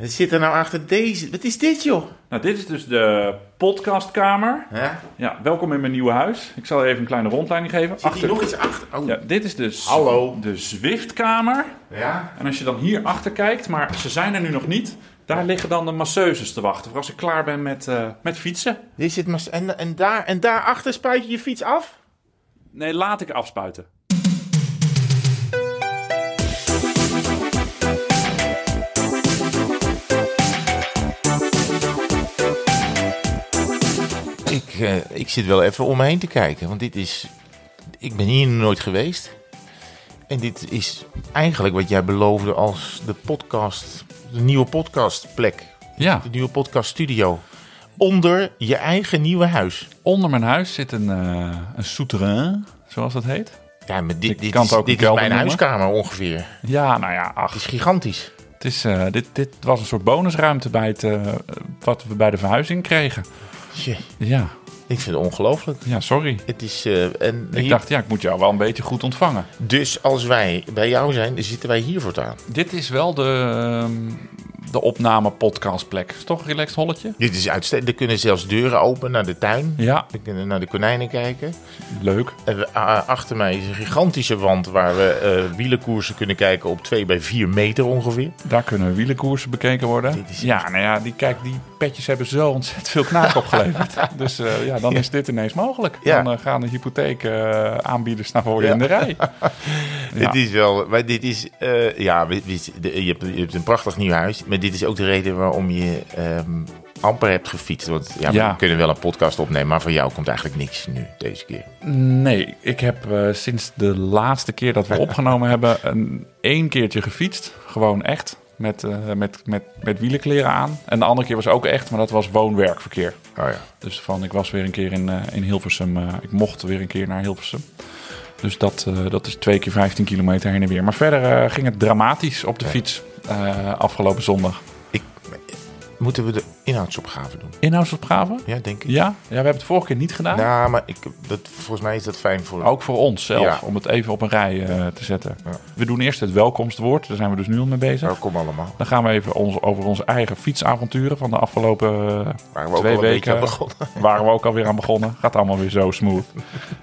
Wat zit er nou achter deze? Wat is dit, joh? Nou, dit is dus de podcastkamer. Ja? Ja, welkom in mijn nieuwe huis. Ik zal even een kleine rondleiding geven. Zit hier nog iets achter? Oh. Ja, dit is de, Z- Hallo. de Zwiftkamer. Ja? En als je dan hier achter kijkt, maar ze zijn er nu nog niet. Daar liggen dan de masseuses te wachten voor als ik klaar ben met, eh, met fietsen. Dit zit. En, en, daar, en daarachter spuit je je fiets af? Nee, laat ik afspuiten. Ik, eh, ik zit wel even om me heen te kijken, want dit is... Ik ben hier nooit geweest. En dit is eigenlijk wat jij beloofde als de podcast... De nieuwe podcastplek. Ja, De nieuwe podcaststudio. Onder je eigen nieuwe huis. onder mijn huis zit een, eh een souterrain, zoals dat heet. Ja, maar dit, dit kan is, dit is mijn huiskamer ongeveer. Ja, nou ja, ach. Het is gigantisch. Het is, eh, dit, dit was een soort bonusruimte bij het, wat we bij de verhuizing kregen. Ja, ik vind het ongelooflijk. ja sorry. Het is... eh, en Ik hier- dacht, ja, ik moet jou wel een beetje goed ontvangen. Dus als wij bij jou zijn, zitten wij hier voortaan. Dit is wel de, ehm, de opname podcastplek. Is toch een relaxed holletje? Dit is uitstekend. Er kunnen zelfs deuren open naar de tuin. Ja, We kunnen naar de konijnen kijken. leuk. En we- achter mij is een gigantische wand waar we eh, wielenkoersen kunnen kijken op 2 bij 4 meter ongeveer. Daar kunnen wielenkoersen bekeken worden. Is- Ja, nou ja, die, kijk, die petjes hebben zo ontzettend veel knaak opgeleverd. dus eh, ja, dan is dit ineens mogelijk. Ja. Dan eh, gaan de hypotheek eh, aanbieders naar voor je in de rij. Ja. Dit is wel, maar dit is, ja, dit is- de- je, hebt, je hebt een prachtig nieuw huis. Maar dit is ook de reden waarom je ehm, amper hebt gefietst. Want ja, we kunnen wel een podcast opnemen, maar van jou komt eigenlijk niks nu, deze keer. Nee, ik heb sinds de laatste keer dat we opgenomen hebben... een één keertje gefietst. Gewoon echt. Met, eh, met, met, met wielenkleren aan. En de andere keer was ook echt, maar dat was woon-werkverkeer. Oh ja. Dus van, ik was weer een keer in, eh, in Hilversum. eh, ik mocht weer een keer naar Hilversum. Dus dat, dat is twee keer 15 kilometer heen en weer. Maar verder ging het dramatisch op de fiets afgelopen zondag. Ik, moeten we de inhoudsopgave doen? Inhoudsopgave? Ja, denk ik. Ja? ja, we hebben het vorige keer niet gedaan. Nou, maar ik, dat, volgens mij is dat fijn voor... Ook voor ons zelf, Ja. om het even op een rij eh, te zetten. Ja. We doen eerst het welkomstwoord, daar zijn we dus nu al mee bezig. Welkom allemaal. Dan gaan we even ons, over onze eigen fietsavonturen van de afgelopen ook twee al weken aan begonnen. waren we ook alweer aan begonnen. Gaat allemaal weer zo smooth.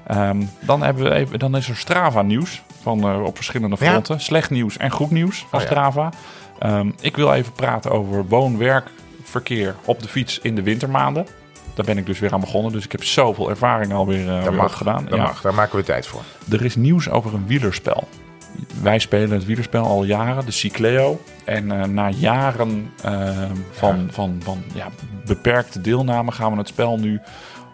Ehm, dan, hebben we even, dan is er Strava nieuws van, eh, op verschillende fronten. Slecht nieuws en goed nieuws van Oh. Strava. Ehm, ik wil even praten over woon-werkverkeer op de fiets in de wintermaanden. Daar ben ik dus weer aan begonnen. Dus ik heb zoveel ervaring alweer uh, Dat weer mag, dat Ja. mag. Daar maken we tijd voor. Er is nieuws over een wielerspel. Wij spelen het wielerspel al jaren, de Cycleo. En eh, na jaren eh, van, van, van ja, beperkte deelname gaan we het spel nu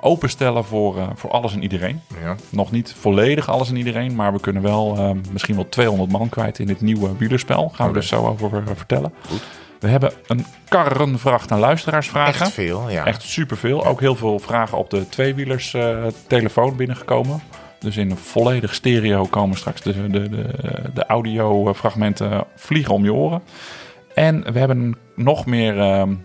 openstellen voor, eh, voor alles en iedereen. Ja. Nog niet volledig alles en iedereen, maar we kunnen wel eh, misschien wel 200 man kwijt in dit nieuwe wielerspel. Gaan we dus zo over eh, vertellen. Goed. We hebben een karrenvracht aan luisteraarsvragen. Echt veel, ja. Echt superveel. Ook heel veel vragen op de tweewielers eh telefoon binnengekomen. Dus in een volledig stereo komen straks de, de, de, de audiofragmenten vliegen om je oren. En we hebben nog meer ehm,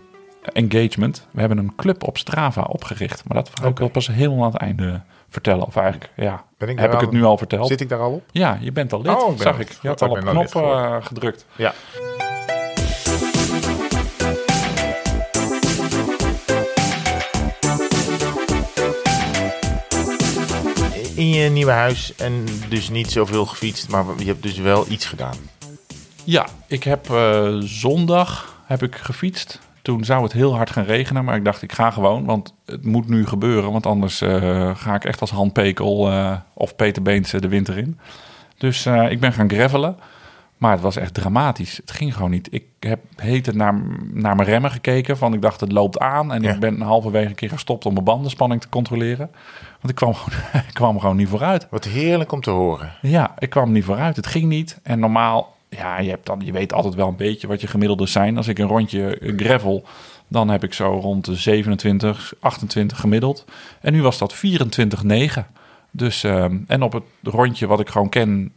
engagement. We hebben een club op Strava opgericht. Maar dat ga ik wel pas helemaal aan het einde vertellen. Of eigenlijk, ja, Ben ik heb ik het nu al verteld? Zit ik daar al op? Ja, je bent al lid, Oh, ik ben zag ik. Je had ik al op knop eh, gedrukt. Ja. In je nieuwe huis en dus niet zoveel gefietst, maar je hebt dus wel iets gedaan. Ja, ik heb eh, zondag heb ik gefietst. Toen zou het heel hard gaan regenen, maar ik dacht ik ga gewoon, want het moet nu gebeuren, want anders eh, ga ik echt als Han Pekel eh, of Peter de winter in. Dus ik ben gaan gravelen, maar het was echt dramatisch. Het ging gewoon niet. Ik heb heet het naar, naar mijn remmen gekeken, van ik dacht het loopt aan en Ja. ik ben halverwege een keer gestopt om mijn bandenspanning te controleren, want ik kwam, gewoon- ik kwam gewoon niet vooruit. Wat heerlijk om te horen. Ja, ik kwam niet vooruit. Het ging niet. En normaal, ja, je, hebt dan, je weet altijd wel een beetje wat je gemiddelden zijn. Als ik een rondje gravel, dan heb ik zo rond de 27, 28 gemiddeld. En nu was dat 24,9. Dus, ehm, en op het rondje wat ik gewoon ken,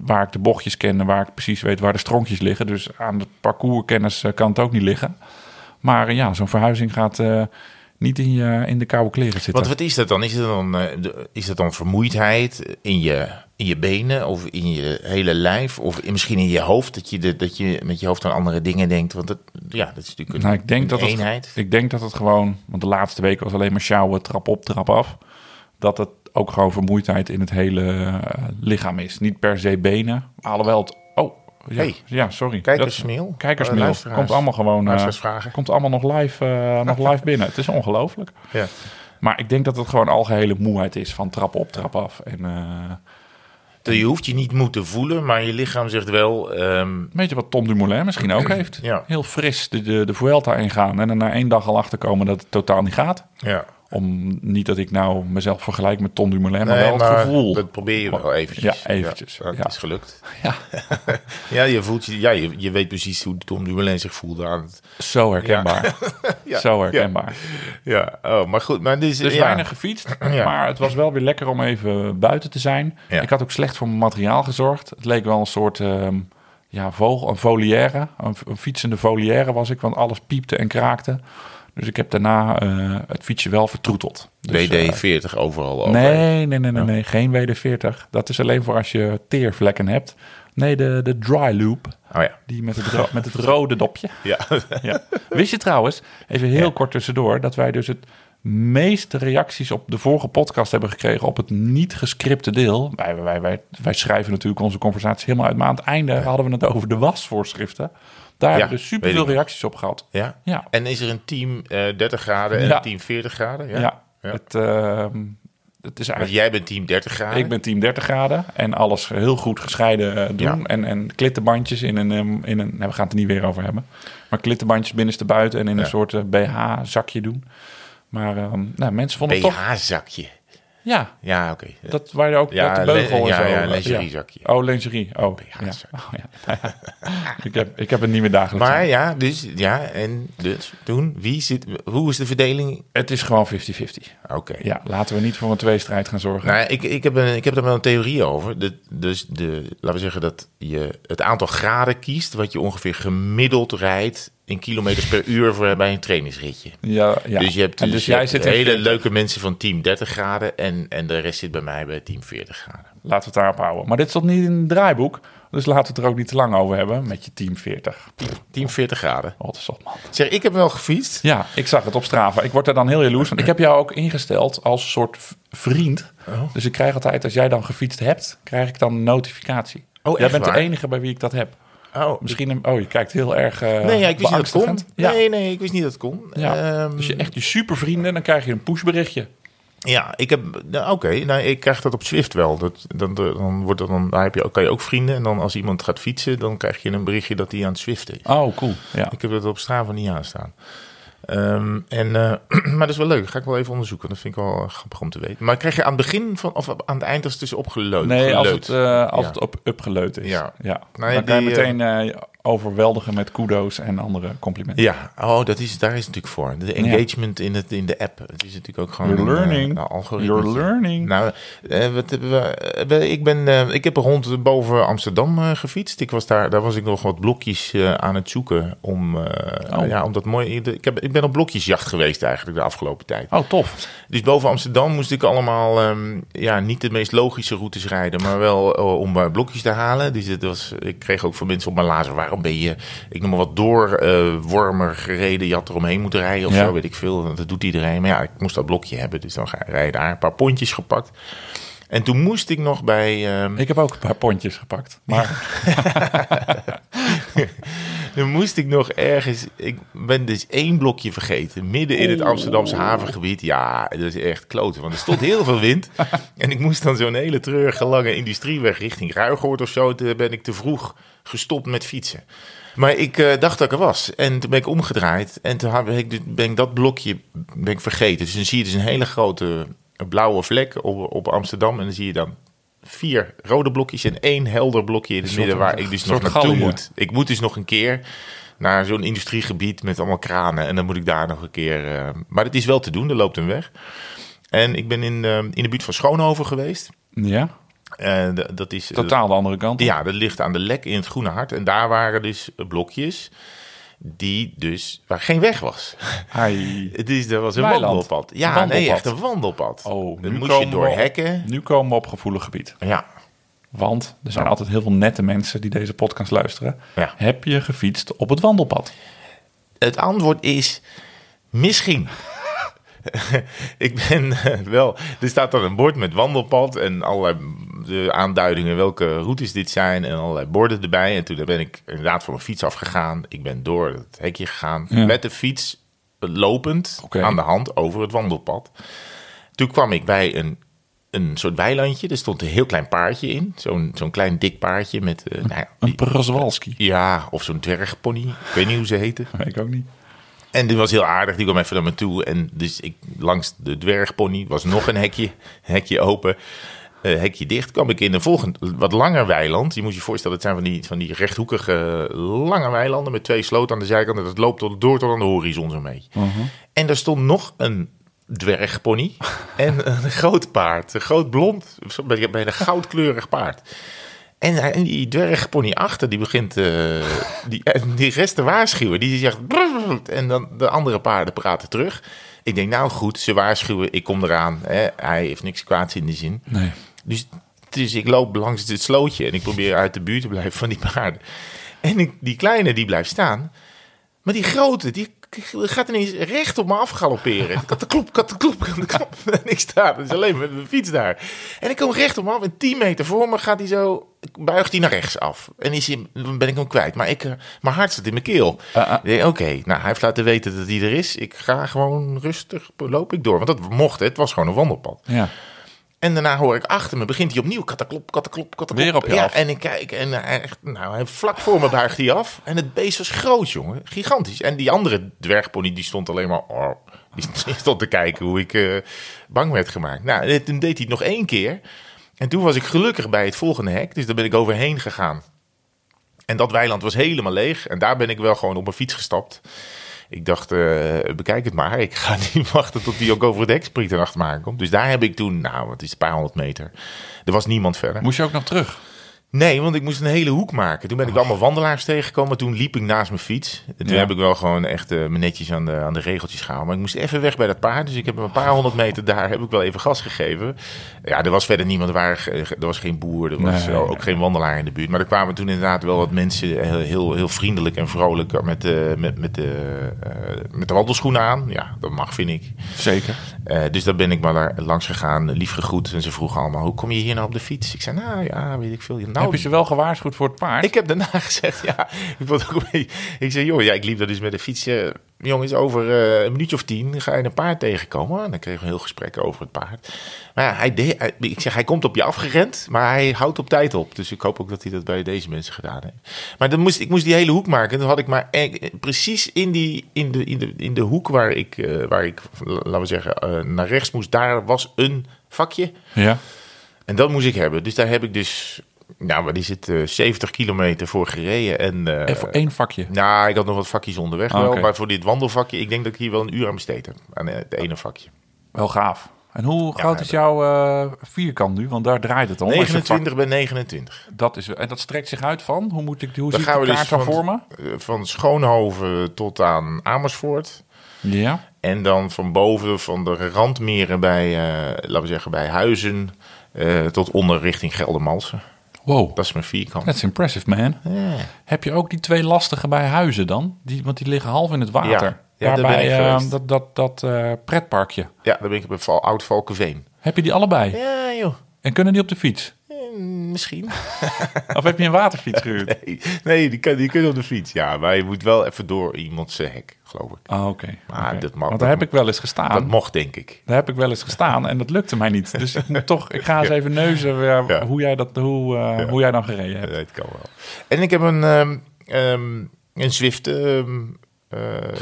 waar ik de bochtjes ken en waar ik precies weet waar de stronkjes liggen. Dus aan de parcourskennis eh, kan het ook niet liggen. Maar eh, ja, zo'n verhuizing gaat eh, Niet in, je, in de koude kleren zitten. Want wat is dat dan? Is het dan, is dat dan vermoeidheid in je, in je benen of in je hele lijf? Of in- misschien in je hoofd, dat je, de, dat je met je hoofd aan andere dingen denkt? Want dat, ja, dat is natuurlijk een, Nou, ik denk een dat het- eenheid. Ik denk dat het gewoon, want de laatste week was alleen maar sjouwen, trap op, trap af. Dat het ook gewoon vermoeidheid in het hele eh, lichaam is. Niet per se benen, alhoewel het... Oh, ja, Hey, ja sorry. kijkersmail. Kijkersmail. Eh. Komt allemaal gewoon... eh, komt allemaal nog live, nog live binnen. Het is ongelooflijk. Ja. Maar ik denk dat het gewoon algehele moeheid is van trap op, trap af. En Je hoeft je niet moe te voelen, maar je lichaam zegt wel... ehm, weet je wat Tom Dumoulin misschien ook heeft? Ja. Heel fris de, de, de Vuelta ingaan en er na één dag al achter komen dat het totaal niet gaat. ja. Om, niet dat ik nou mezelf vergelijk met Tom Dumoulin, maar Nee, wel het gevoel. dat probeer je wel eventjes. Ja, eventjes, Ja, is gelukt. Ja, Ja, je, voelt je, ja je, je weet precies hoe Tom Dumoulin zich voelde aan het... zo herkenbaar. Ja, Zo herkenbaar. Ja, oh, maar goed. Maar dit is, Dus weinig gefietst, maar het was wel weer lekker om even buiten te zijn. Ik had ook slecht voor mijn materiaal gezorgd. Het leek wel een soort ehm, ja, vogel, een volière. Een, een fietsende volière was ik, want alles piepte en kraakte. Dus ik heb daarna eh, het fietsje wel vertroeteld. Dus, eh, WD-40 overal over. Nee, nee, nee, nee, nee, geen WD-40. Dat is alleen voor als je teervlekken hebt. Nee, de, de dry loop. Oh ja. Die met het, met het rode dopje. Ja. Ja. Wist je trouwens, even heel Ja. kort tussendoor, dat wij dus het meeste reacties op de vorige podcast hebben gekregen op het niet gescripte deel. Wij, wij, wij, wij schrijven natuurlijk onze conversatie helemaal uit, maar aan het einde hadden we het over de wasvoorschriften. Daar hebben we dus ik nog. reacties op gehad. ja. Ja. En is er een team eh 30 graden en een team 40 graden? Ja. Het, ehm, het is eigenlijk... jij bent team 30 graden. Ik ben team 30 graden en alles heel goed gescheiden eh, doen. Ja. En, en klittenbandjes in een, ehm, in een... Nou, we gaan het er niet weer over hebben. Maar klittenbandjes binnenste buiten en in Ja. een soort eh, BH-zakje doen. Maar ehm, nou, mensen vonden toch... BH-zakje. Ja, Ja, oké. dat waar je ook Ja, de beugel ja, ja, eh, lingeriezakje. Oh, lingerie. Oh, ja. Oh, ik, heb, ik heb het niet meer dagelijks. Maar aan. ja, dus, ja, en dus toen, wie zit, hoe is de verdeling? Het is gewoon 50-50. Oké. Ja, laten we niet voor een tweestrijd gaan zorgen. Nou, ik, ik, heb een, ik heb er wel een theorie over. De, dus de, laten we zeggen dat je het aantal graden kiest... wat je ongeveer gemiddeld rijdt in kilometers per uur voor, bij een trainingsritje. ja, ja. Dus je hebt, dus dus jij zit hele 40. leuke mensen van team 30 graden... En, en de rest zit bij mij bij team 40 graden. Laten we het daarop houden. Maar dit stond niet in het draaiboek. Dus laten we het er ook niet te lang over hebben met je team 40. Team 40 graden. Wat is op, man. Zeg, ik heb wel gefietst. Ja, ik zag het op Strava. Ik word er dan heel jaloers van. Ik heb jou ook ingesteld als soort vriend. Oh. Dus ik krijg altijd, als jij dan gefietst hebt, krijg ik dan een notificatie. Oh, jij bent waar? de enige bij wie ik dat heb. Oh, Misschien, een, oh, je kijkt heel erg eh nee, ja, ik wist niet dat het kon. Ja. Nee, nee, ik wist niet dat het kon. Ja. Ehm, dus je echt je supervrienden, dan krijg je een pushberichtje. Ja, ik heb. Nou, Oké, nou, ik krijg dat op Swift wel. Dat, dan, dan, wordt dat dan, daar heb je, ook- kan je ook vrienden. En dan als iemand gaat fietsen, dan krijg je een berichtje dat hij aan het Swiften is. Oh, cool. Ja. Ik heb dat op Strava niet aanstaan. Ehm, en, eh, maar dat is wel leuk. Ga ik wel even onderzoeken. Dat vind ik wel eh, grappig om te weten. Maar krijg je aan het begin van, of aan het eind als het is opgeleut? Nee, als het, eh, als Ja. het op is. Ja. ja. Nou dan kan je die, meteen overweldigen met kudo's en andere complimenten. Ja, oh, dat is, daar is het natuurlijk voor. De engagement in, het, in de app. Het is natuurlijk ook gewoon You're eh, learning. een. You're learning. Nou, eh, wat hebben we, eh, we- ik, ben, ik heb rond boven Amsterdam gefietst. Ik was daar, daar was ik nog wat blokjes aan het zoeken. Om, Oh. ja, om dat mooi, ik, heb, ik ben op blokjesjacht geweest eigenlijk de afgelopen tijd. Oh, tof. Dus boven Amsterdam moest ik allemaal ehm, ja, niet de meest logische routes rijden, maar wel om blokjes te halen. Dus het was, ik kreeg ook van mensen op mijn lazer, ben je, ik noem maar wat, door wormer gereden. Je had er omheen moeten rijden of Ja. zo, weet ik veel. Dat doet iedereen. Maar ja, ik moest dat blokje hebben, dus dan ga je rijden daar. Een paar pontjes gepakt. En toen moest ik nog bij... ehm, Ik heb ook een paar pontjes gepakt. Maar Dan moest ik nog ergens. Ik ben dus één blokje vergeten. Midden in het Amsterdamse havengebied. Ja, dat is echt kloten. Want er stond heel veel wind. En ik moest dan zo'n hele treurige lange industrieweg richting Ruigoord of zo. Toen ben ik te vroeg gestopt met fietsen. Maar ik eh, dacht dat ik er was. En toen ben ik omgedraaid. En toen heb ik, ben ik dat blokje ben ik vergeten. Dus dan zie je dus een hele grote blauwe vlek op, op Amsterdam. En dan zie je dan vier rode blokjes en één helder blokje in het midden waar ik dus nog naartoe moet. Ik moet dus nog een keer naar zo'n industriegebied met allemaal kranen. En dan moet ik daar nog een keer... eh, maar het is wel te doen, er loopt een weg. En ik ben in, eh, in de buurt van Schoonhoven geweest. ja, Eh, dat is... totaal de andere kant. Ja, dat ligt aan de lek in het Groene Hart. En daar waren dus blokjes. Die dus, waar geen weg was. Ai. Het is, er was een Weiland. wandelpad. Ja, Wandelpad. nee, echt een wandelpad. Oh, Dan nu moest je door op- hekken. Nu komen we op gevoelig gebied. Ja, Want er zijn altijd heel veel nette mensen die deze podcast luisteren. Ja. Heb je gefietst op het wandelpad? het antwoord is misschien. ik ben eh, wel. Er staat dan een bord met wandelpad en allerlei de aanduidingen welke routes dit zijn en allerlei borden erbij. En toen ben ik inderdaad van mijn fiets afgegaan. Ik ben door het hekje gegaan Ja. met de fiets lopend Oké. aan de hand over het wandelpad. Toen kwam ik bij een, een soort weilandje. Er stond een heel klein paardje in. Zo'n zo'n klein dik paardje met. eh, nou ja, Een ja, of zo'n dwergpony. Ik weet niet hoe ze heten. Ik ook niet. En die was heel aardig, die kwam even naar me toe. En dus ik, langs de dwergpony was nog een hekje, hekje open, eh, hekje dicht. kwam ik in een volgend, wat langer weiland. Je moet je voorstellen, het zijn van die, van die rechthoekige lange weilanden met twee sloten aan de zijkant. En dat loopt tot, door tot aan de horizon zo mee. En daar stond nog een dwergpony en een groot paard. Een groot blond, bij een goudkleurig paard. En, hij- en die dwergpony achter, die begint eh, die, die rest te waarschuwen. Die zegt... En dan de andere paarden praten terug. Ik denk, nou goed, ze waarschuwen, ik kom eraan. Hè. Hij heeft niks kwaads in de zin. Nee. Dus, dus ik loop langs het slootje en ik probeer uit de buurt te blijven van die paarden. En ik, die kleine, die blijft staan. Maar die grote, die gaat ineens recht op me afgalopperen. Katteklop, katteklop, katteklop. En ik sta dus alleen met mijn fiets daar. En ik kom recht op me af en 10 meter voor me gaat hij zo... Buigt hij naar rechts af. En is hij, dan ben ik hem kwijt. Maar ik, eh, mijn hart zit in mijn keel. Ah, ah. Oké, nou hij heeft laten weten dat hij er is. Ik ga gewoon rustig, loop ik door. Want dat mocht, hè. het was gewoon een wandelpad. Ja. En daarna hoor ik achter me, begint hij opnieuw, kataklop, kataklop, kataklop. Weer op je ja, af. En ik kijk en hij echt, nou, hij, vlak voor me buigt hij af. En het beest was groot, jongen. Gigantisch. En die andere dwergpony, die stond alleen maar, oh, die stond te kijken hoe ik eh, bang werd gemaakt. Nou, en toen deed hij het nog één keer. En toen was ik gelukkig bij het volgende hek, dus daar ben ik overheen gegaan. En dat weiland was helemaal leeg. En daar ben ik wel gewoon op mijn fiets gestapt. Ik dacht, eh, bekijk het maar. Ik ga niet wachten tot die ook over het hek springt en achter me aankomt. Dus daar heb ik toen, nou, wat is het, een paar honderd meter. Er was niemand verder. Moest je ook nog terug? Nee, want ik moest een hele hoek maken. Toen ben ik allemaal wandelaars tegengekomen. Toen liep ik naast mijn fiets. En toen Ja. heb ik wel gewoon echt eh, me netjes aan de, aan de regeltjes gehouden. Maar ik moest even weg bij dat paard. Dus ik heb een paar honderd meter daar heb ik wel even gas gegeven. Ja, er was verder niemand. Er, ge- er was geen boer. Er was Nee, ook nee. geen wandelaar in de buurt. Maar er kwamen toen inderdaad wel wat mensen heel, heel, heel vriendelijk en vrolijk met, de met, met, de, eh, met de wandelschoenen aan. Ja, dat mag, vind ik. Zeker. Eh, dus daar ben ik maar langs gegaan, lief gegroet. En ze vroegen allemaal, hoe kom je hier nou op de fiets? Ik zei, nou ja, weet ik veel. Nou, Heb je ze wel gewaarschuwd voor het paard? ik heb daarna gezegd, ja, ik ook een Ik zei, joh, ja, ik liep daar dus met de fiets. eh, jongens, over eh, een minuutje of tien ga je een paard tegenkomen. En dan kregen we een heel gesprek over het paard. Maar ja, hij deed, hij- ik zeg, hij komt op je afgerend, maar hij houdt op tijd op. Dus ik hoop ook dat hij dat bij deze mensen gedaan heeft. Maar dan moest, ik moest die hele hoek maken. En toen had ik maar e- precies in, die, in, de, in, de, in de hoek waar ik, eh, waar ik laten we zeggen, eh, naar rechts moest. Daar was een vakje. Ja. En dat moest ik hebben. Dus daar heb ik dus, nou, is het, eh 70 kilometer voor gereden. En, eh, En voor één vakje. nou, ik had nog wat vakjes onderweg Ah, wel. oké. Maar voor dit wandelvakje, ik denk dat ik hier wel een uur aan besteed heb. Aan eh, het ene vakje. Wel gaaf. En hoe groot Ja, is jouw eh, vierkant nu? Want daar draait het om. Als je 29 bij 29. vak- dat is, en dat strekt zich uit van? Hoe, moet ik, hoe Dan ziet gaan de dus kaart dan van-? Eh, Schoonhoven tot aan Amersfoort. Ja. En dan van boven, van de randmeren bij, eh, laten we zeggen, bij Huizen... eh, tot onder richting Geldermalsen. Wow. Dat is mijn vierkant. That's impressive, man. Ja. Heb je ook die twee lastige bij Huizen dan? Die, want die liggen half in het water. Ja, ja, daar Daarbij ben ik eh, geweest. dat, dat, dat eh, pretparkje. ja, daar ben ik bij Val, Oud Valkenveen. Heb je die allebei? Ja, joh. En kunnen die op de fiets? Misschien. Of heb je een waterfiets gehuurd? Nee, nee die, kan, die kunnen op de fiets. Ja, maar je moet wel even door iemands eh, hek, geloof ik. Ah, oké. Maar dat mag- Want daar dat heb ik wel eens gestaan. Dat mocht, denk ik. Daar heb ik wel eens gestaan en dat lukte mij niet. Dus ik moet toch, ik ga eens even neuzen Ja. hoe, jij dat, hoe, eh, hoe jij dan gereden hebt. Het kan wel. En ik heb een, ehm, ehm, een Zwift ehm, eh,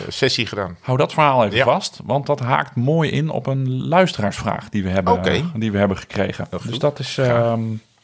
sessie gedaan. Hou dat verhaal even Ja. vast, want dat haakt mooi in op een luisteraarsvraag die we hebben, die we hebben gekregen. Dus dat is... ehm,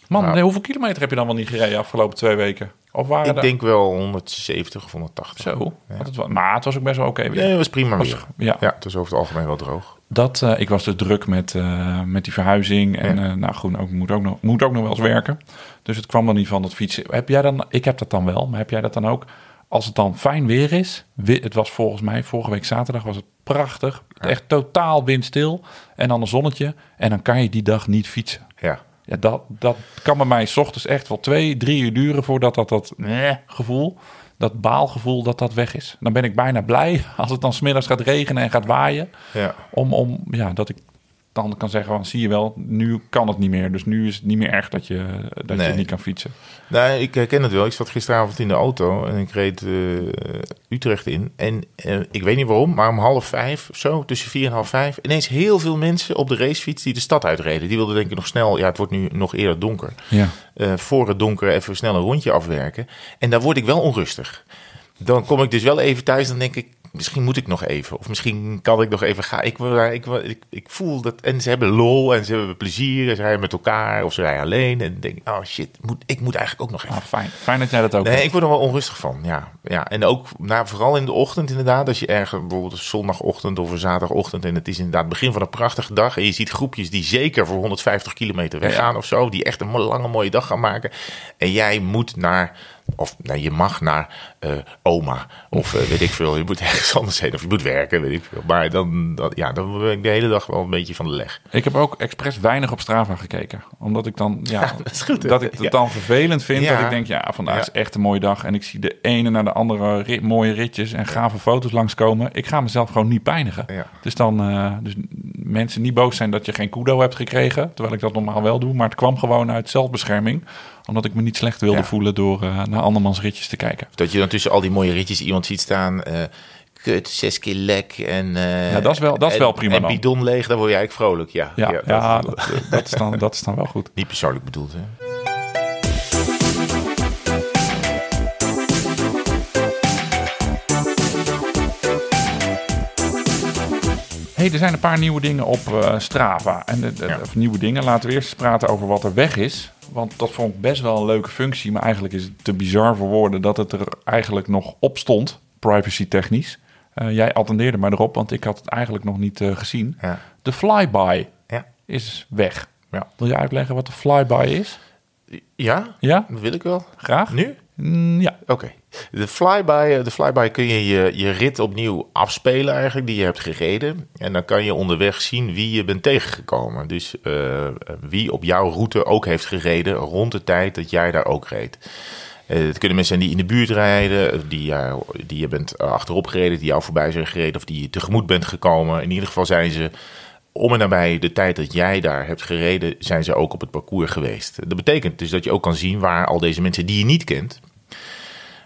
man, nee, hoeveel kilometer heb je dan wel niet gereden afgelopen twee weken? Of waren Ik er... denk wel 170 of 180. Zo, het maar het was ook best wel oké weer. Nee, dat was prima Was- weer. ja. Ja, het was over het algemeen wel droog. Dat, eh, ik was dus druk met, eh, met die verhuizing. En Ja. eh, nou goed, ook, moet, ook nog, moet ook nog wel eens werken. Dus het kwam er niet van dat fietsen. Heb jij dan, ik heb dat dan wel, maar heb jij dat dan ook? als het dan fijn weer is. Het was volgens mij vorige week zaterdag was het prachtig. Echt totaal windstil. En dan een zonnetje. En dan kan je die dag niet fietsen. Ja. Ja, dat, dat kan bij mij 's ochtends echt wel twee, drie uur duren voordat dat, dat eh, gevoel, dat baalgevoel, dat dat weg is. Dan ben ik bijna blij als het dan smiddags gaat regenen en gaat waaien. Ja. Om, om ja, dat ik dan kan zeggen, van, zie je wel, nu kan het niet meer. Dus nu is het niet meer erg dat je, dat Nee. je niet kan fietsen. Nou, ik herken het wel. Ik zat gisteravond in de auto en ik reed eh, Utrecht in. En eh, ik weet niet waarom, maar om half vijf of zo, tussen vier en half vijf, ineens heel veel mensen op de racefiets die de stad uitreden. Die wilden denk ik nog snel, ja, het wordt nu nog eerder donker. Ja. eh, voor het donker even snel een rondje afwerken. En daar word ik wel onrustig. Dan kom ik dus wel even thuis, dan denk ik, misschien moet ik nog even. Of misschien kan ik nog even gaan. Ik, ik, ik, ik voel dat. En ze hebben lol en ze hebben plezier. En ze rijden met elkaar of ze rijden alleen. En denk oh shit, moet, ik moet eigenlijk ook nog even. Ah, fijn. Fijn dat jij dat ook Nee, hebt. ik word er wel onrustig van. Ja, ja. En ook nou, vooral in de ochtend inderdaad. Als je ergens bijvoorbeeld een zondagochtend of een zaterdagochtend. En het is inderdaad het begin van een prachtige dag. En je ziet groepjes die zeker voor 150 kilometer weggaan of zo. Die echt een lange mooie dag gaan maken. En jij moet naar. Of nou, je mag naar eh, oma. Of eh, weet ik veel. Je moet ergens anders heen. Of je moet werken, weet ik veel. Maar dan, dan, ja, dan ben ik de hele dag wel een beetje van de leg. Ik heb ook expres weinig op Strava gekeken. Omdat ik dan, ja, dat is goed, hè? dat ik het Ja. dan vervelend vind. Ja. Dat ik denk, ja, vandaag is echt een mooie dag. En ik zie de ene naar de andere rit- mooie ritjes en gave foto's langskomen. Ik ga mezelf gewoon niet pijnigen. Dus dan, eh, dus mensen niet boos zijn dat je geen kudo hebt gekregen. Terwijl ik dat normaal wel doe. Maar het kwam gewoon uit zelfbescherming. Omdat ik me niet slecht wilde Ja. voelen door eh, naar andermans ritjes te kijken. Dat je dan tussen al die mooie ritjes iemand ziet staan. eh, kut, zes keer lek. En, eh, Ja, dat is wel- dat is en- wel prima En dan. bidon leeg, dan word je eigenlijk vrolijk. Ja, Ja, ja, ja, dat- dat, dat, is dan, dat is dan wel goed. niet persoonlijk bedoeld. Hè? Hey, er zijn een paar nieuwe dingen op eh, Strava. En de, Ja. of nieuwe dingen. Laten we eerst praten over wat er weg is. Want dat vond ik best wel een leuke functie. Maar eigenlijk is het te bizar voor woorden dat het er eigenlijk nog op stond. Privacy technisch. Eh, jij attendeerde maar erop, want ik had het eigenlijk nog niet eh, gezien. Ja. De flyby Ja. is weg. Ja. Wil je uitleggen wat de flyby is? ja, Ja, dat wil ik wel. graag. Nu? Mm, ja, Oké. De flyby, eh, de flyby kun je, je je rit opnieuw afspelen eigenlijk, die je hebt gereden. En dan kan je onderweg zien wie je bent tegengekomen. Dus eh, wie op jouw route ook heeft gereden rond de tijd dat jij daar ook reed. Eh, het kunnen mensen zijn die in de buurt rijden, die, die je bent achterop gereden, die jou voorbij zijn gereden of die je tegemoet bent gekomen. In ieder geval zijn ze om en nabij de tijd dat jij daar hebt gereden, zijn ze ook op het parcours geweest. Dat betekent dus dat je ook kan zien waar al deze mensen die je niet kent,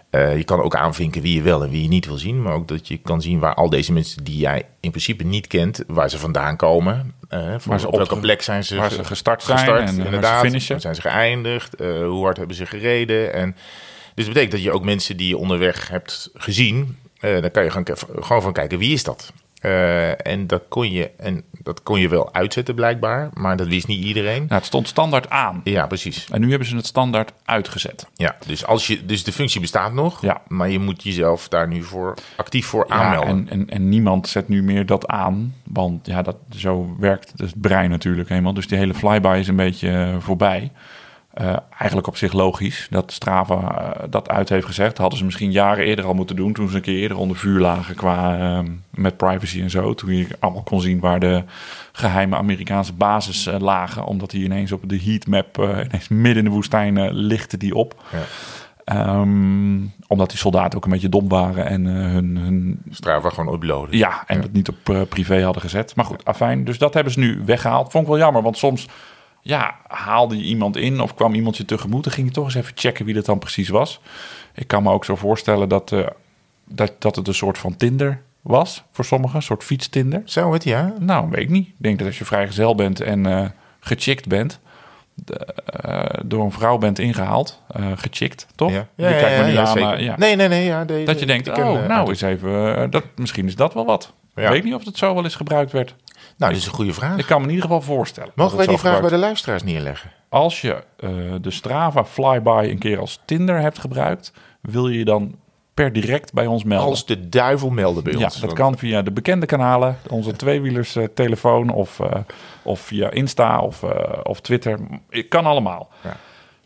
eh, je kan ook aanvinken wie je wel en wie je niet wil zien. Maar ook dat je kan zien waar al deze mensen die jij in principe niet kent, waar ze vandaan komen. van Waar ze op welke plek zijn ze, waar ge- ze gestart zijn en, eh, waar ze inderdaad. zijn ze geëindigd? hoe hard hebben ze gereden? En, dus dat betekent dat je ook mensen die je onderweg hebt gezien, daar kan je gewoon, gewoon van kijken wie is dat. En, dat kon je, en dat kon je wel uitzetten blijkbaar, maar dat wist niet iedereen. nou, het stond standaard aan. Ja, precies. En nu hebben ze het standaard uitgezet. Ja, dus, als je, dus de functie bestaat nog, Ja. maar je moet jezelf daar nu voor actief voor Ja, aanmelden. en, en, en niemand zet nu meer dat aan. Want ja, dat, zo werkt het brein natuurlijk helemaal. Dus die hele flyby is een beetje eh, voorbij. Eh, eigenlijk op zich logisch dat Strava eh, dat uit heeft gezegd. Hadden ze misschien jaren eerder al moeten doen. Toen ze een keer eerder onder vuur lagen qua eh, met privacy en zo. Toen je allemaal kon zien waar de geheime Amerikaanse bases eh, lagen. Omdat die ineens op de heatmap, ineens midden in de woestijn, lichten die op. Ja. Ehm, omdat die soldaten ook een beetje dom waren en hun, hun Strava gewoon uploaden. ja, en het niet op privé hadden gezet. Maar goed, afijn. Dus dat hebben ze nu weggehaald. Vond ik wel jammer, want soms ja, haalde je iemand in of kwam iemand je tegemoet. Dan ging je toch eens even checken wie dat dan precies was. Ik kan me ook zo voorstellen dat, eh, dat, dat het een soort van Tinder was voor sommigen. Een soort fietstinder. Zo het, ja. Nou, weet ik niet. Ik denk dat als je vrijgezel bent en eh gechickt bent... de- eh, door een vrouw bent ingehaald, eh gechickt, toch? Ja, Je kijkt me nu aan, zeker. eh, ja. Nee, nee, nee. Ja, de- Dat je de- denkt, oh, nou eens even, dat, misschien is dat wel wat. Ja. Ik weet niet of het zo wel eens gebruikt werd. Nou, dat is een goede vraag. Ik kan me in ieder geval voorstellen. Mogen wij dat die vraag bij de luisteraars neerleggen? Als je eh, de Strava Flyby een keer als Tinder hebt gebruikt, wil je je dan per direct bij ons melden? Als de duivel melden bij ja, ons. dat Want- kan via de bekende kanalen, onze tweewielers eh, telefoon of, eh, of via Insta of, of Twitter. Het kan allemaal. Ja.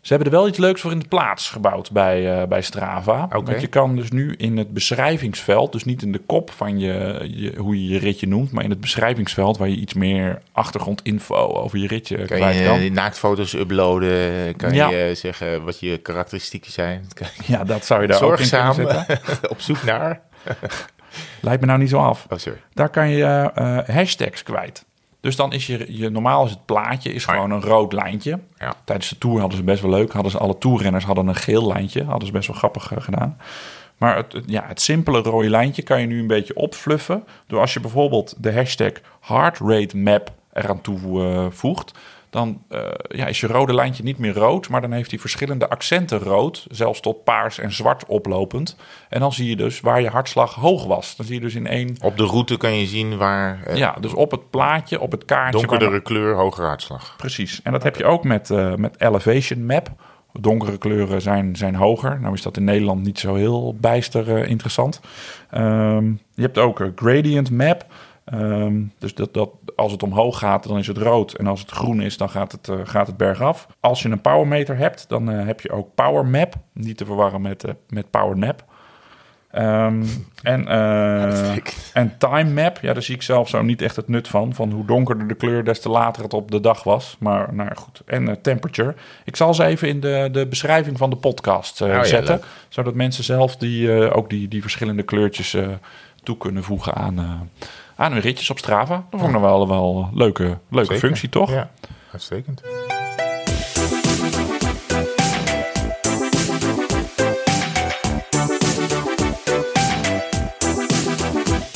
Ze hebben er wel iets leuks voor in de plaats gebouwd bij, eh, bij Strava. Oké. Want je kan dus nu in het beschrijvingsveld, dus niet in de kop van je, je, hoe je je ritje noemt, maar in het beschrijvingsveld waar je iets meer achtergrondinfo over je ritje Kan kwijt je kan. eh, naaktfoto's uploaden? Kan Ja. je zeggen wat je karakteristieken zijn? Je Ja, dat zou je daar ook in Zorgzaam kunnen zetten. op zoek naar? Lijkt me nou niet zo af. Oh, sorry. Daar kan je eh, hashtags kwijt. Dus dan is je, je normaal is het plaatje is gewoon een rood lijntje. Ja. Tijdens de tour hadden ze best wel leuk. Hadden ze alle toerrenners hadden een geel lijntje. Hadden ze best wel grappig eh, gedaan. Maar het, het- ja, het simpele rode lijntje kan je nu een beetje opfluffen. Door als je bijvoorbeeld de hashtag heart rate map eraan toevoegt. Dan eh, ja, is je rode lijntje niet meer rood. Maar dan heeft hij verschillende accenten rood. Zelfs tot paars en zwart oplopend. En dan zie je dus waar je hartslag hoog was. Dan zie je dus in één... Op de route kan je zien waar eh, Ja, dus op het plaatje, op het kaartje. waar- donkerdere kleur, hogere hartslag. Precies. En dat heb je ook met, eh, met Elevation Map. Donkere kleuren zijn, zijn hoger. Nou is dat in Nederland niet zo heel bijster interessant. Ehm, je hebt ook een Gradient Map. Ehm, dus dat, dat, als het omhoog gaat, dan is het rood. En als het groen is, dan gaat het, eh, gaat het bergaf. Als je een powermeter hebt, dan eh, heb je ook Power Map. Niet te verwarren met, eh, met Power Nap. Ehm, en, en Time Map, ja, daar zie ik zelf zo niet echt het nut van. Van hoe donkerder de kleur, des te later het op de dag was. Maar nou goed. En Temperature. Ik zal ze even in de, de beschrijving van de podcast Oh ja, zetten. leuk. Zodat mensen zelf die, ook die, die verschillende kleurtjes toe kunnen voegen aan, aan hun ritjes op Strava. Dat vond ik nog wel, wel een leuke, leuke Zeker. functie, toch? Ja, uitstekend.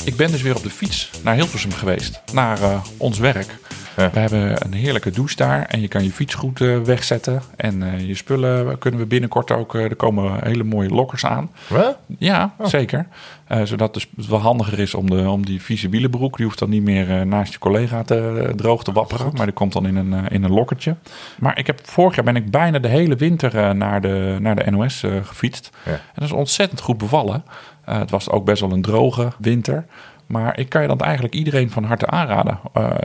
Ik ben dus weer op de fiets naar Hilversum geweest. Naar eh, ons werk. Ja. We hebben een heerlijke douche daar. En je kan je fiets goed eh, wegzetten. En eh, je spullen kunnen we binnenkort ook... eh, er komen hele mooie lokkers aan. Wat? Ja, zeker. Eh, zodat dus het wel handiger is om, de, om die vieze wielenbroek. Die hoeft dan niet meer naast je collega te, droog te wapperen. Maar die komt dan in een, in een lokkertje. Maar ik heb, vorig jaar ben ik bijna de hele winter naar, de, naar de NOS gefietst. Ja. En dat is ontzettend goed bevallen. Het was ook best wel een droge winter. Maar ik kan je dat eigenlijk iedereen van harte aanraden.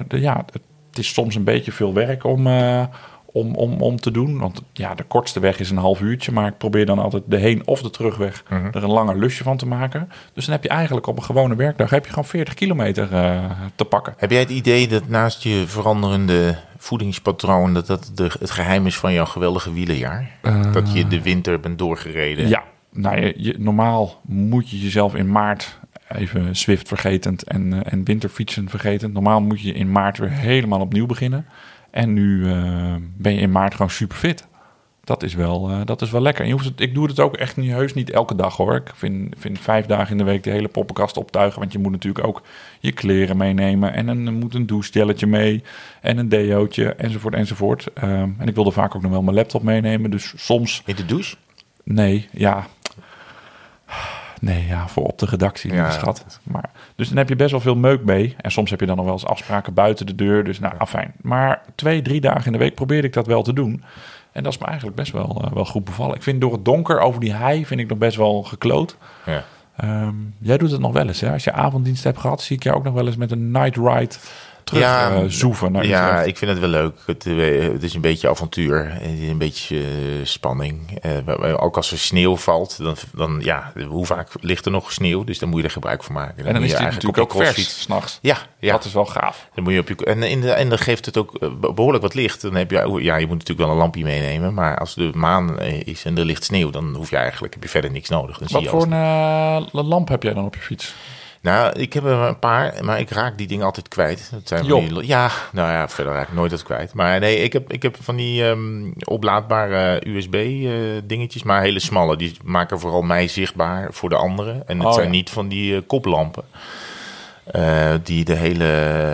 De, ja, het, het is soms een beetje veel werk om, eh, om, om, om te doen. Want ja, de kortste weg is een half uurtje. Maar ik probeer dan altijd de heen- of de terugweg er een langer lusje van te maken. Dus dan heb je eigenlijk op een gewone werkdag heb je gewoon 40 kilometer eh, te pakken. Heb jij het idee dat naast je veranderende voedingspatroon... dat dat de, het geheim is van jouw geweldige wielenjaar? dat je de winter bent doorgereden? Ja, nou, je, je- normaal moet je jezelf in maart even Swift vergetend en, eh, en winterfietsen vergetend. Normaal moet je in maart weer helemaal opnieuw beginnen. En nu eh, ben je in maart gewoon super fit. Dat is wel, eh, dat is wel lekker. En je hoeft het, ik doe het ook echt niet, heus niet elke dag hoor. Ik vind, vind vijf dagen in de week de hele poppenkast optuigen. Want je moet natuurlijk ook je kleren meenemen. En een, moet een douchegelletje mee. En een deootje enzovoort enzovoort. Ehm, en ik wilde vaak ook nog wel mijn laptop meenemen. Dus soms In de douche? Nee, ja. Nee, ja, voor op de redactie, Ja. schat. Maar, dus dan heb je best wel veel meuk mee. En soms heb je dan nog wel eens afspraken buiten de deur. Dus nou, afijn. Maar twee, drie dagen in de week probeerde ik dat wel te doen. En dat is me eigenlijk best wel, eh, wel goed bevallen. Ik vind door het donker over die hei vind ik nog best wel gekloot. Ja. Ehm, jij doet het nog wel eens, hè? Als je avonddienst hebt gehad, zie ik jou ook nog wel eens met een night ride terug Ja, eh, zoeven. Naar ja, ik vind het wel leuk. Het, eh, het is een beetje avontuur. Het een beetje eh, spanning. Ook als er sneeuw valt, dan, dan ja, hoe vaak ligt er nog sneeuw? Dus dan moet je er gebruik van maken. en dan moet is je eigenlijk natuurlijk ook vers, s'nachts. Ja, ja. Dat is wel gaaf. Dan moet je op je, en, in de, en dan geeft het ook eh, be- behoorlijk wat licht. Dan heb je, ja, je moet natuurlijk wel een lampje meenemen. Maar als de maan is en er ligt sneeuw, dan hoef je eigenlijk heb je verder niks nodig. Dan zie Wat je voor een lamp heb jij dan op je fiets? Nou, ik heb er een paar, maar ik raak die dingen altijd kwijt. Dat zijn die, ja, nou ja, verder raak ik nooit dat kwijt. Maar nee, ik heb, ik heb van die ehm, oplaadbare USB-dingetjes, maar hele smalle. Die maken vooral mij zichtbaar voor de anderen. En het Oh, zijn ja. niet van die eh, koplampen. eh, die, de hele,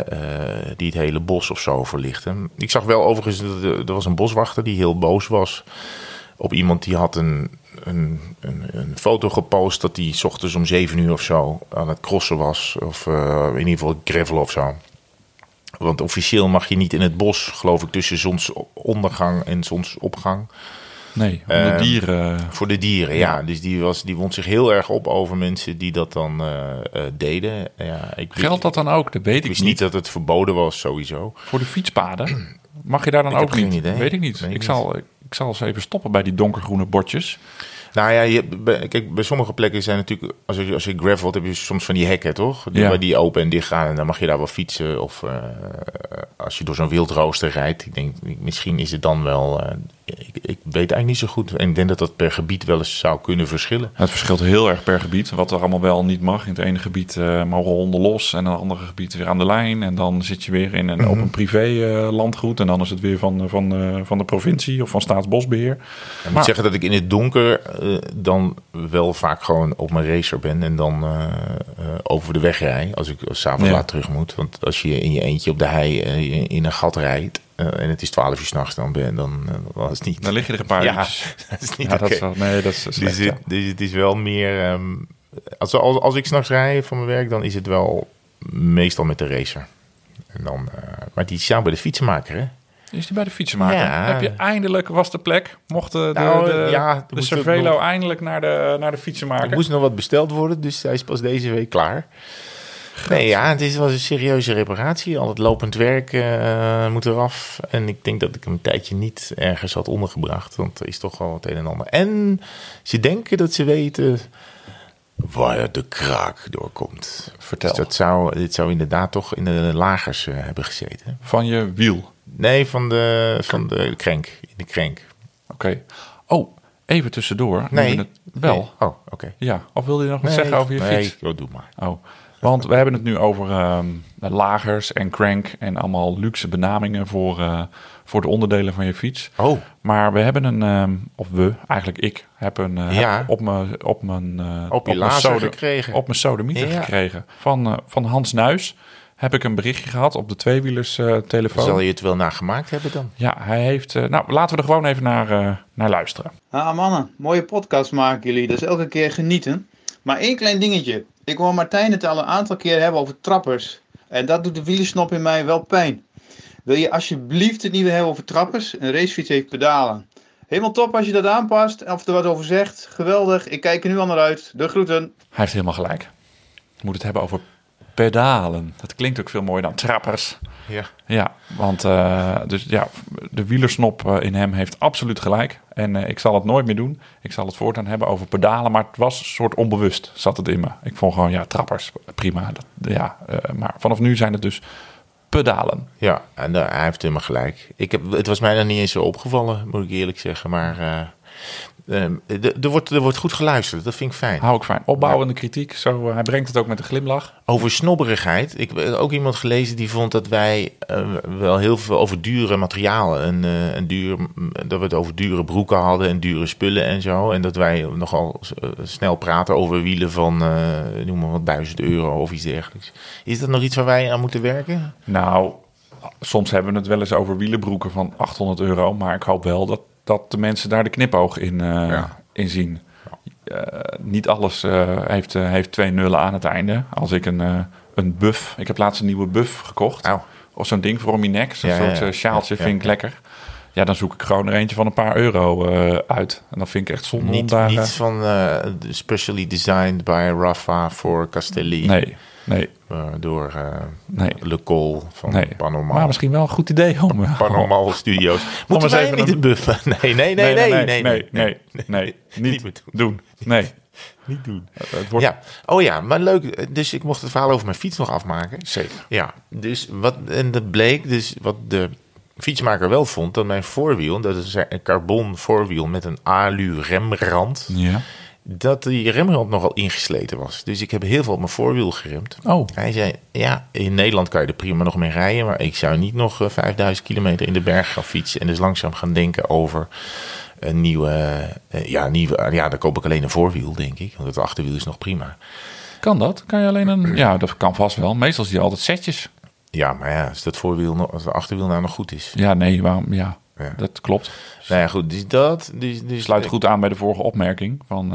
eh, die het hele bos of zo verlichten. Ik zag wel overigens, dat er er was een boswachter die heel boos was op iemand die had een, een, een, een foto gepost dat hij 's ochtends om 7 uur of zo aan het crossen was. Of eh, in ieder geval gravel of zo. Want officieel mag je niet in het bos, geloof ik, tussen zonsondergang en zonsopgang. Nee, om de Ehm, dieren. Voor de dieren, ja. Dus die, was, die wond zich heel erg op over mensen die dat dan eh, eh, deden. Ja, ik Geldt dat dan ook? Dat weet Ik ik wist niet. niet dat het verboden was, sowieso. Voor de fietspaden? Mag je daar dan Ik ook geen niet? idee. Weet ik niet. Ik ik, zal, ik zal eens even stoppen bij die donkergroene bordjes. Nou ja, je, bij- kijk, bij sommige plekken zijn natuurlijk, als je, als je gravelt, heb je soms van die hekken, toch? Die, Ja. waar die open en dicht gaan en dan mag je daar wel fietsen. Of eh, als je door zo'n wildrooster rijdt, ik denk, misschien is het dan wel, eh, ik, ik weet eigenlijk niet zo goed. En ik denk dat dat per gebied wel eens zou kunnen verschillen. Het verschilt heel erg per gebied. Wat er allemaal wel niet mag. In het ene gebied eh, mogen honden los. En in het andere gebied weer aan de lijn. En dan zit je weer in een, op een privé landgoed. En dan is het weer van, van, van de provincie of van Staatsbosbeheer. Ik moet Maar- zeggen dat ik in het donker dan wel vaak gewoon op mijn racer ben en dan eh, eh, over de weg rij als ik s'avonds Ja. laat terug moet. Want als je in je eentje op de hei eh, in- een gat rijdt eh, en het is 12 uur s'nachts, dan ben dan, eh, dan is het niet. Dan lig je er een paar ja, uurtjes. dat is niet Ja, dat is wel, nee, dat is Dus, het, ja. dus het is wel meer. ehm, als, als, als ik s'nachts rij voor mijn werk, dan is het wel meestal met de racer. En dan, eh, maar die zou bij de fietsenmaker, hè? Is die bij de fietsenmaker? Ja. Heb je eindelijk, was de plek? Mocht de, Nou, de, ja, de Cervelo nog- eindelijk naar de, naar de fietsenmaker? Er moest nog wat besteld worden, dus hij is pas deze week klaar. Nee, ja, het is, was een serieuze reparatie. Al het lopend werk eh, moet eraf. En ik denk dat ik hem een tijdje niet ergens had ondergebracht. Want er is toch wel het een en ander. En ze denken dat ze weten waar de kraak doorkomt. Vertel. Dus dat zou, dit zou inderdaad toch in de lagers eh, hebben gezeten. Van je wiel. Nee, van de, van de krenk. In de krenk. Oké. Oh, even tussendoor. Nee. het- wel. Nee. Oh, oké. Ja. Of wilde je nog wat Nee, zeggen over je nee, fiets? joh, doe maar. Oh, want we hebben het nu over ehm, lagers en crank en allemaal luxe benamingen voor, eh, voor de onderdelen van je fiets. Oh, Maar we hebben een, ehm, of we, eigenlijk ik, heb een eh, Ja. heb op mijn op mijn eh, op je mijn gekregen. op mijn sodemieter Ja. gekregen van, eh, van Hans Nuis. Heb ik een berichtje gehad op de tweewielers eh, telefoon. Zal je het wel nagemaakt hebben dan? Ja, hij heeft. eh, nou, laten we er gewoon even naar, eh, naar luisteren. Ah mannen, mooie podcast maken jullie. Dat is elke keer genieten. Maar één klein dingetje. Ik hoor Martijn het al een aantal keer hebben over trappers. En dat doet de wielersnop in mij wel pijn. Wil je alsjeblieft het niet meer hebben over trappers? Een racefiets heeft pedalen. Helemaal top als je dat aanpast of er wat over zegt. Geweldig, ik kijk er nu al naar uit. De groeten. Hij heeft helemaal gelijk. Je moet het hebben over pedalen. Dat klinkt ook veel mooier dan trappers. Ja. Ja, want eh, dus, ja, de wielersnop eh, in hem heeft absoluut gelijk. En eh, ik zal het nooit meer doen. Ik zal het voortaan hebben over pedalen. Maar het was een soort onbewust, zat het in me. Ik vond gewoon, ja, trappers, prima. Dat, ja, maar vanaf nu zijn het dus pedalen. Ja, en hij heeft helemaal gelijk. Ik heb, het was mij nog niet eens zo opgevallen, moet ik eerlijk zeggen. Maar eh, eh, er- wordt, er wordt goed geluisterd, dat vind ik fijn. Hou ik fijn. Opbouwende kritiek. Zo, eh, hij brengt het ook met een glimlach. Over snobberigheid. Ik heb ook iemand gelezen die vond dat wij eh, wel heel veel over dure materialen. En, en duur, dat we het over dure broeken hadden en dure spullen en zo. En dat wij nogal snel praten over wielen van, noem maar wat, duizend euro of iets dergelijks. Is dat nog iets waar wij aan moeten werken? Nou, soms hebben we het wel eens over wielenbroeken van 800 euro. Maar ik hoop wel dat, dat de mensen daar de knipoog in, eh, Ja. in zien. Eh, niet alles eh, heeft, heeft twee nullen aan het einde. Als ik een, een buff... Ik heb laatst een nieuwe buff gekocht. Of zo'n ding voor om je nek. Zo'n soort ja, ja. sjaaltje Ja, vind ik lekker. Ja, dan zoek ik gewoon er eentje van een paar euro uit. En dan vind ik echt zonde om niet, daar... niet van eh, specially designed by Rafa voor Castelli. nee, nee, eh, door eh, nee. Le Col van nee. Panormal. Maar misschien wel een goed idee om... Eh, Panormal Studios. Moeten wij even niet een buffen? Nee, nee, nee, nee, nee, nee, nee, Niet, doen. Nee. Niet doen. Het wordt... ja. Oh ja, maar leuk. Dus ik mocht het verhaal over mijn fiets nog afmaken. Zeker. Ja, dus wat, en dat bleek dus wat de fietsmaker wel vond, dat mijn voorwiel, dat is een carbon voorwiel met een alu remrand... Ja dat die remrand nogal ingesleten was. Dus ik heb heel veel op mijn voorwiel geremd. Oh, Hij zei, ja, in Nederland kan je er prima nog mee rijden, maar ik zou niet nog eh, 5000 kilometer in de berg gaan fietsen en dus langzaam gaan denken over een nieuwe, eh, ja, nieuwe, ja, dan koop ik alleen een voorwiel, denk ik, want het achterwiel is nog prima. kan dat? Kan je alleen een... Ja, dat kan vast wel. Meestal zie je altijd setjes. Ja, maar ja, als dat voorwiel, als de achterwiel nou nog goed is. Ja, nee, waarom? Ja, Ja. dat klopt. Nou ja, goed, dus dat, dus, dus Sluit goed aan bij de vorige opmerking van...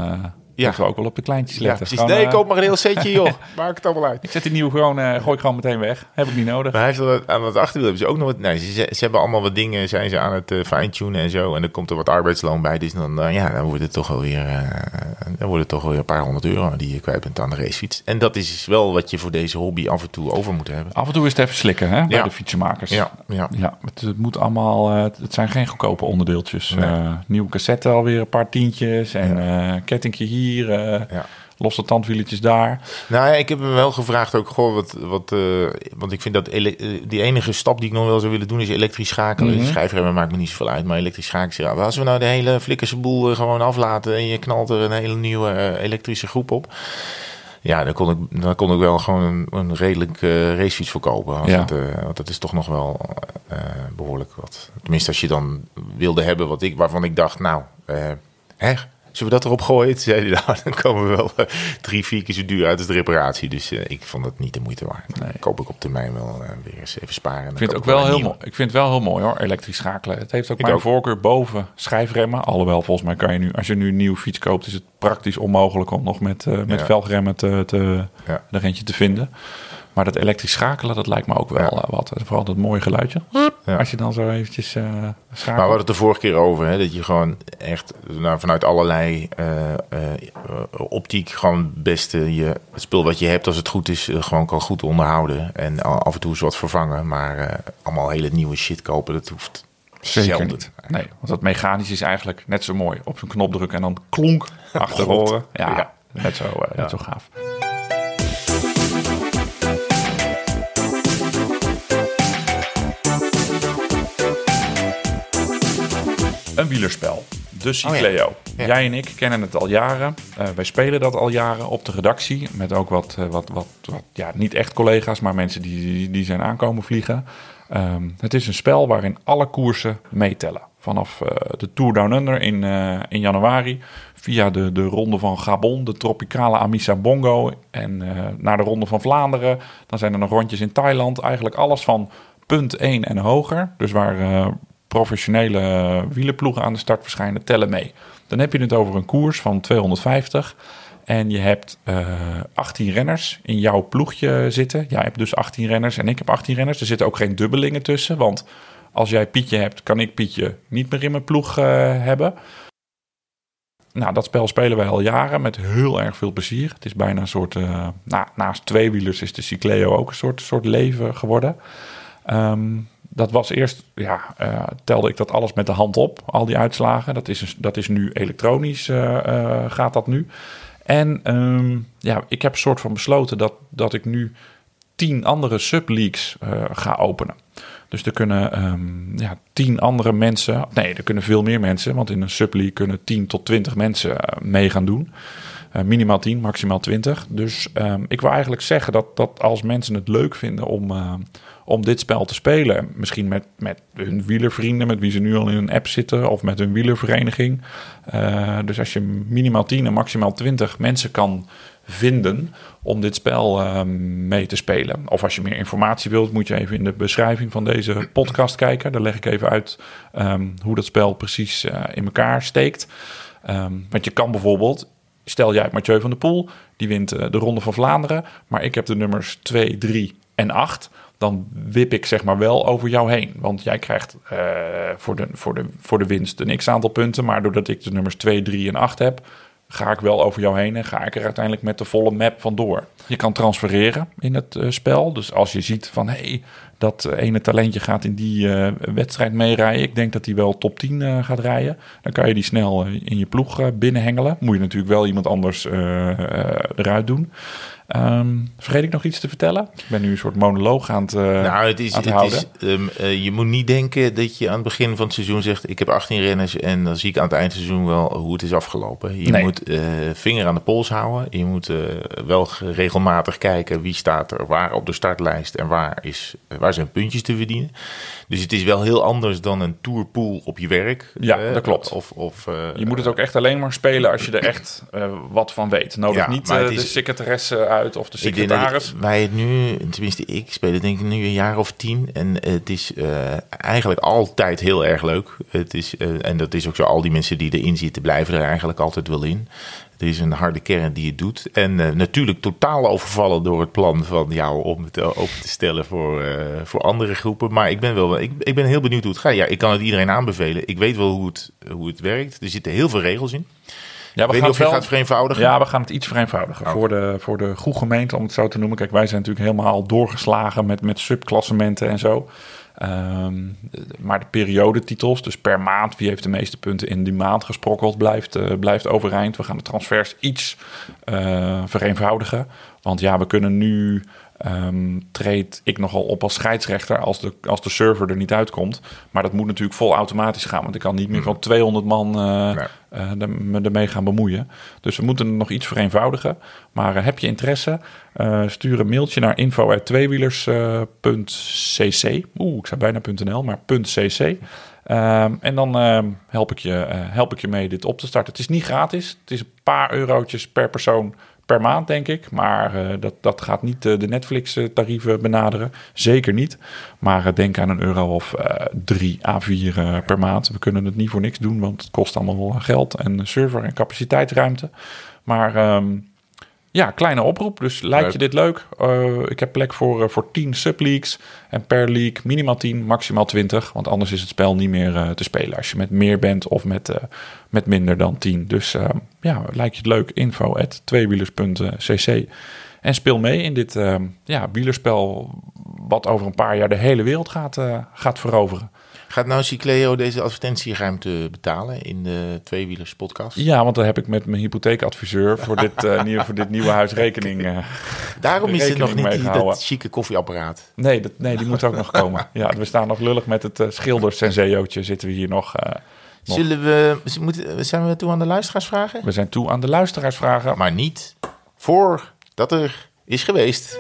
Ja. Dat we ook wel op de kleintjes letten. Gewoon, nee, eh, koop maar een heel setje, joh. Maak het allemaal uit. Ik zet die nieuwe gewoon, eh, gooi ik gewoon meteen weg. Heb ik niet nodig. Maar hij heeft wel- aan het achterwiel hebben ze ook nog wat... Nee, ze, ze hebben allemaal wat dingen, zijn ze aan het eh, fine-tunen en zo. En er komt er wat arbeidsloon bij. Dus dan, ja, dan wordt het toch wel weer, eh, dan wordt het toch weer een paar honderd euro die je kwijt bent aan de racefiets. En dat is wel wat je voor deze hobby af en toe over moet hebben. Af en toe is het even slikken hè, bij Ja. de fietsenmakers. Ja, ja. Ja, het, het moet allemaal. het zijn geen goedkope onderdeeltjes. Nee. Nieuwe cassette alweer een paar tientjes en kettingje hier, eh, Ja. losse tandwieletjes daar. Nou ja, ik heb hem wel gevraagd ook, goh, wat, wat, eh, want ik vind dat eh, die enige stap die ik nog wel zou willen doen is elektrisch schakelen. Mhm. Schijfremmen maakt me niet zoveel uit, maar elektrisch schakelen. Ja, als we nou de hele flikkerse boel gewoon aflaten en je knalt er een hele nieuwe elektrische groep op. Ja, dan kon ik, dan kon ik wel gewoon een, een redelijk eh, racefiets verkopen. Ja. het, want dat is toch nog wel eh, behoorlijk wat. Tenminste, als je dan wilde hebben wat ik, waarvan ik dacht, nou, hè, zullen we dat erop gooien? Toen zei hij, nou, dan komen we wel eh, drie, vier keer zo duur uit als de reparatie. Dus eh, ik vond het niet de moeite waard. Nee. Koop ik op termijn wel eh, weer eens even sparen. Ik vind het ook wel heel mooi. Ik vind het wel heel mooi hoor, elektrisch schakelen. Het heeft ook Ik mijn ook. voorkeur boven schijfremmen. Alhoewel, volgens mij kan je nu, als je nu een nieuwe fiets koopt, is het praktisch onmogelijk om nog met, met Ja. velgremmen te, te, Ja. er eentje te vinden. Maar dat elektrisch schakelen, dat lijkt me ook wel Ja. eh, wat. En Vooral dat mooie geluidje. Ja. Als je dan zo eventjes Maar schakelt. we hadden het de vorige keer over, hè, dat je gewoon echt nou, vanuit allerlei eh, optiek gewoon het beste je, het spul wat je hebt, als het goed is, gewoon kan goed onderhouden. En af en toe eens wat vervangen. Maar allemaal hele nieuwe shit kopen, dat hoeft Zeker zelden. niet. Nee, want dat mechanisch is eigenlijk net zo mooi. Op zo'n knop drukken en dan klonk achter horen. Ja, Ja. Net, zo, Ja. net zo gaaf. Een wielerspel. De Cycleo. Ja. Jij en ik kennen het al jaren. Eh, wij spelen dat al jaren op de redactie. Met ook wat, eh, wat, wat, wat ja, niet echt collega's, maar mensen die, die, die zijn aankomen vliegen. Ehm, het is een spel waarin alle koersen meetellen. Vanaf eh, de Tour Down Under in, in januari. Via de, de ronde van Gabon, de tropicale Amisa Bongo. En naar de ronde van Vlaanderen. Dan zijn er nog rondjes in Thailand. Eigenlijk alles van punt 1 en hoger. Dus waar professionele wielerploegen aan de start verschijnen, tellen mee. Dan heb je het over een koers van 250. En je hebt eh 18 renners in jouw ploegje zitten. Jij hebt dus 18 renners en ik heb 18 renners. Er zitten ook geen dubbelingen tussen. Want als jij Pietje hebt, kan ik Pietje niet meer in mijn ploeg eh, hebben. Nou, dat spel spelen wij al jaren met heel erg veel plezier. Het is bijna een soort, eh, nou, naast tweewielers is de Cycleo ook een soort, soort leven geworden. Ehm, dat was eerst, ja, eh, telde ik dat alles met de hand op, al die uitslagen. Dat is, een- dat is nu elektronisch, eh, eh, gaat dat nu. En ehm, ja, ik heb een soort van besloten dat, dat ik nu tien andere subleagues eh, ga openen. Dus er kunnen ehm, ja, tien andere mensen, nee, er kunnen veel meer mensen, want in een subleague kunnen 10 tot 20 mensen mee gaan doen. Minimaal 10, maximaal 20. Dus ehm, ik wil eigenlijk zeggen dat, dat als mensen het leuk vinden om, om dit spel te spelen, misschien met, met hun wielervrienden, met wie ze nu al in een app zitten, of met hun wielervereniging. Eh, dus als je minimaal 10 en maximaal 20 mensen kan vinden om dit spel ehm, mee te spelen. Of als je meer informatie wilt, moet je even in de beschrijving van deze podcast kijken. Daar leg ik even uit ehm, hoe dat spel precies eh, in elkaar steekt. Ehm, want je kan bijvoorbeeld, stel jij Mathieu van der Poel, die wint eh, de Ronde van Vlaanderen, maar ik heb de nummers 2, 3 en 8. Dan wip ik zeg maar wel over jou heen. Want jij krijgt eh, voor, de, voor, de, voor de winst een x-aantal punten. Maar doordat ik de nummers 2, 3 en 8 heb, ga ik wel over jou heen en ga ik er uiteindelijk met de volle map vandoor. Je kan transfereren in het eh, spel. Dus als je ziet van hey, dat eh, ene talentje gaat in die wedstrijd meerijden. Ik denk dat hij wel top 10 eh, gaat rijden. Dan kan je die snel in je ploeg binnenhengelen. Moet je natuurlijk wel iemand anders eruit doen. Ehm, vergeet ik nog iets te vertellen? Ik ben nu een soort monoloog aan het, Nou, het is, het is, ehm, eh, je moet niet denken dat je aan het begin van het seizoen zegt: Ik heb 18 renners en dan zie ik aan het eind van het seizoen wel hoe het is afgelopen. Je Nee. moet eh, vinger aan de pols houden. Je moet wel regelmatig kijken wie staat er waar op de startlijst en waar, is, waar zijn puntjes te verdienen. Dus het is wel heel anders dan een tourpool op je werk. Ja, dat klopt. Of, of, Je moet het ook echt alleen maar spelen als je er echt wat van weet. Nodig Ja, niet de secretaresse uit of de Ik secretaris. wij het nu, tenminste ik speel het denk ik nu een jaar of tien. En het is eh, eigenlijk altijd heel erg leuk. Het is, eh, en dat is ook zo, al die mensen die erin zitten blijven er eigenlijk altijd wel in. Er is een harde kern die het doet. En eh, natuurlijk totaal overvallen door het plan van jou om het open te stellen voor, voor andere groepen. Maar ik ben, wel, ik, ik ben heel benieuwd hoe het gaat. Ja, ik kan het iedereen aanbevelen. Ik weet wel hoe het, hoe het werkt. Er zitten heel veel regels in. Ja, weet niet of je gaat vereenvoudigen. Ja, we gaan het iets vereenvoudigen. Voor, de, voor de goede gemeente, om het zo te noemen. Kijk, wij zijn natuurlijk helemaal doorgeslagen met, met subklassementen en zo. Ehm, maar de periodetitels, dus per maand, wie heeft de meeste punten in die maand gesprokkeld, blijft, eh, blijft overeind. We gaan de transfers iets eh, vereenvoudigen. Want ja, we kunnen nu ehm, treed ik nogal op als scheidsrechter als de, als de server er niet uitkomt. Maar dat moet natuurlijk vol automatisch gaan. Want ik kan niet meer van 200 man Nee. de- me ermee gaan bemoeien. Dus we moeten het nog iets vereenvoudigen. Maar eh, heb je interesse, stuur een mailtje naar info.tweewielers.cc. Oeh, ik zei bijna .nl, maar .cc. Ehm, en dan ehm, help, ik je, help ik je mee dit op te starten. Het is niet gratis. Het is een paar eurotjes per persoon per maand, denk ik. Maar eh, dat, dat gaat niet eh, de Netflix-tarieven benaderen. Zeker niet. Maar eh, denk aan een euro of drie à vier per maand. We kunnen het niet voor niks doen, want het kost allemaal geld en server en capaciteitsruimte. Maar ehm, ja, kleine oproep. Dus lijkt je dit leuk? Ik heb plek voor, voor 10 subleagues. En per league minimaal 10, maximaal 20. Want anders is het spel niet meer te spelen. Als je met meer bent of met, met minder dan 10. Dus eh, ja, lijkt je het leuk? Info at tweewielers.cc. En speel mee in dit eh, ja, wielerspel. Wat over een paar jaar de hele wereld gaat, eh, gaat veroveren. Gaat nou Cicleo deze advertentieruimte betalen in de Tweewielers podcast? Ja, want daar heb ik met mijn hypotheekadviseur voor dit, eh, nieuwe, voor dit nieuwe huis rekening. eh, Daarom is er nog niet die, dat chique koffieapparaat. Nee, dat, nee, die moet ook nog komen. Ja, we staan nog lullig met het uh, schildersenseootje zitten we hier nog. Nog. Zullen we, moeten, zijn we toe aan de luisteraarsvragen? We zijn toe aan de luisteraarsvragen. Maar niet voordat er is geweest.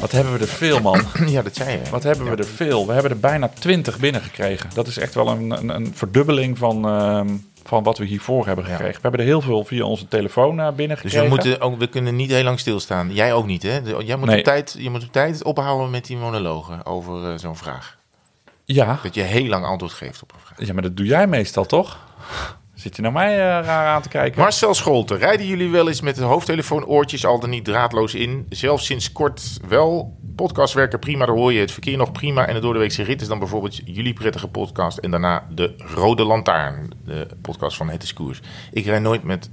Wat hebben we er veel, man. Ja, dat zei je. Wat hebben we er veel? We hebben er bijna 20 binnengekregen. Dat is echt wel een, een, een verdubbeling van, ehm, van wat we hiervoor hebben gekregen. We hebben er heel veel via onze telefoon uh, Dus binnengekregen. we, moeten ook, we kunnen niet heel lang stilstaan. Jij ook niet, hè? Jij moet, Nee. op, tijd, je moet op tijd ophouden met die monologen over eh, zo'n vraag. Ja. Dat je heel lang antwoord geeft op een vraag. ja, maar dat doe jij meestal, toch? Zit je naar mij eh, raar aan te kijken? Marcel Scholten, rijden jullie wel eens met de hoofdtelefoon oortjes al dan niet draadloos in? Zelf sinds kort wel. Podcast werken prima, daar hoor je het verkeer nog prima. En de doordeweekse rit is dan bijvoorbeeld jullie prettige podcast. En daarna de Rode Lantaarn, de podcast van Het is Koers. Ik rijd nooit met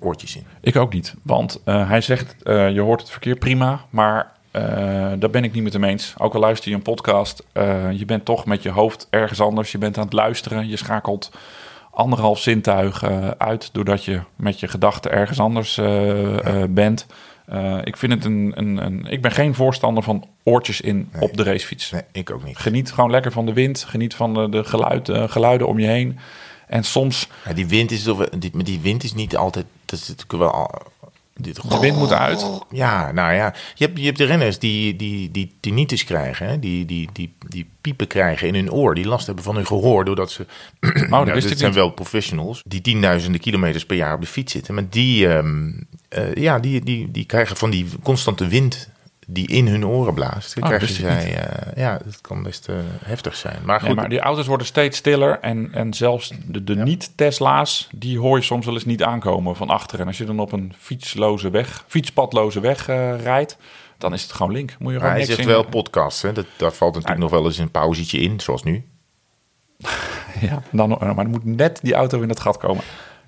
oortjes in. Ik ook niet. Want eh, hij zegt, eh, je hoort het verkeer prima, maar eh, daar ben ik niet met hem eens. Ook al luister je een podcast, je bent toch met je hoofd ergens anders. Je bent aan het luisteren, je schakelt anderhalf zintuig uit... doordat je met je gedachten ergens anders bent. Eh, ik, vind het een, een, een, ik ben geen voorstander van oortjes in op de racefiets. Nee, ik ook niet. Geniet gewoon lekker van de wind, geniet van de, de geluid, eh, geluiden om je heen... En soms, Ja, die wind is, die, maar die wind is niet altijd... Dat is natuurlijk wel... al- Dit, de wind moet uit. Ja, nou ja. Je hebt, je hebt de renners die, die, die tinnitus krijgen. Hè? Die, die, die, die piepen krijgen in hun oor. Die last hebben van hun gehoor. Doordat ze... Oh, Nou, dit zijn niet. wel professionals. Die tienduizenden kilometers per jaar op de fiets zitten. Maar die, ehm, eh, ja, die, die, die krijgen van die constante wind die in hun oren blaast. Oh, krijgen zij... eh, ja, dat kan best eh, heftig zijn. Maar goed, Nee, maar die auto's worden steeds stiller. En, en zelfs de, de niet-Tesla's, die hoor je soms wel eens niet aankomen van achteren. En als je dan op een fietsloze weg, fietspadloze weg rijdt, dan is het gewoon link. Moet je maar gewoon hij niks zegt in- wel podcast. Hè? Dat, daar valt natuurlijk nog wel eens een pauzetje in, zoals nu. Ja, dan, maar dan moet net die auto in het gat komen.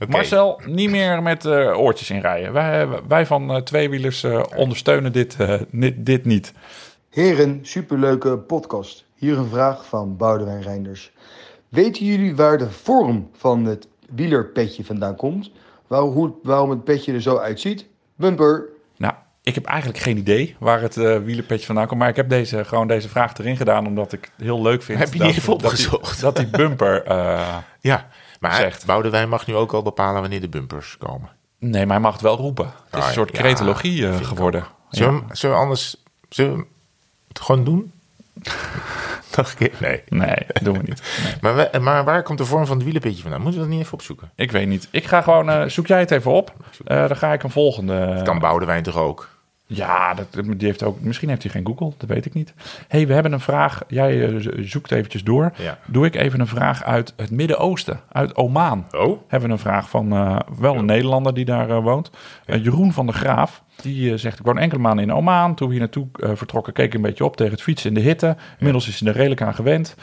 Marcel, niet meer met eh, oortjes inrijden. Wij, wij van eh, tweewielers eh, ondersteunen dit, eh, dit, dit niet. Heren, superleuke podcast. Hier een vraag van Boudewijn Reinders. Weten jullie waar de vorm van het wielerpetje vandaan komt? Waar, hoe, waarom het petje er zo uitziet? Bumper. Nou, ik heb eigenlijk geen idee waar het eh wielerpetje vandaan komt. Maar ik heb deze, gewoon deze vraag erin gedaan omdat ik het heel leuk vind. Heb je dat, die even dat die- opgezocht? Dat die bumper... eh, Ja, maar Zegt. Boudewijn mag nu ook al bepalen wanneer de bumpers komen. Nee, maar hij mag het wel roepen. Het is Ah, een soort cretologie eh, ik geworden. Zullen, we, zullen we anders zullen we het gewoon doen? Nog een keer? Nee. Nee, dat doen we niet. Nee. Maar, we- maar waar komt de vorm van het wielenpetje vandaan? Moeten we dat niet even opzoeken? Ik weet niet. Ik ga gewoon... eh, zoek jij het even op. Eh, dan ga ik een volgende... Dat kan Boudewijn toch ook? Ja, dat, die heeft ook, misschien heeft hij geen Google, dat weet ik niet. hey, we hebben een vraag. Jij eh, zoekt eventjes door. Ja. Doe ik even een vraag uit het Midden-Oosten, uit Oman. Oh? Hebben we een vraag van eh, wel een Nederlander die daar eh, woont. Jeroen van der Graaf. Die zegt, ik woon enkele maanden in Oman. Toen we hier naartoe vertrokken, keek ik een beetje op tegen het fietsen in de hitte. Inmiddels is hij er redelijk aan gewend.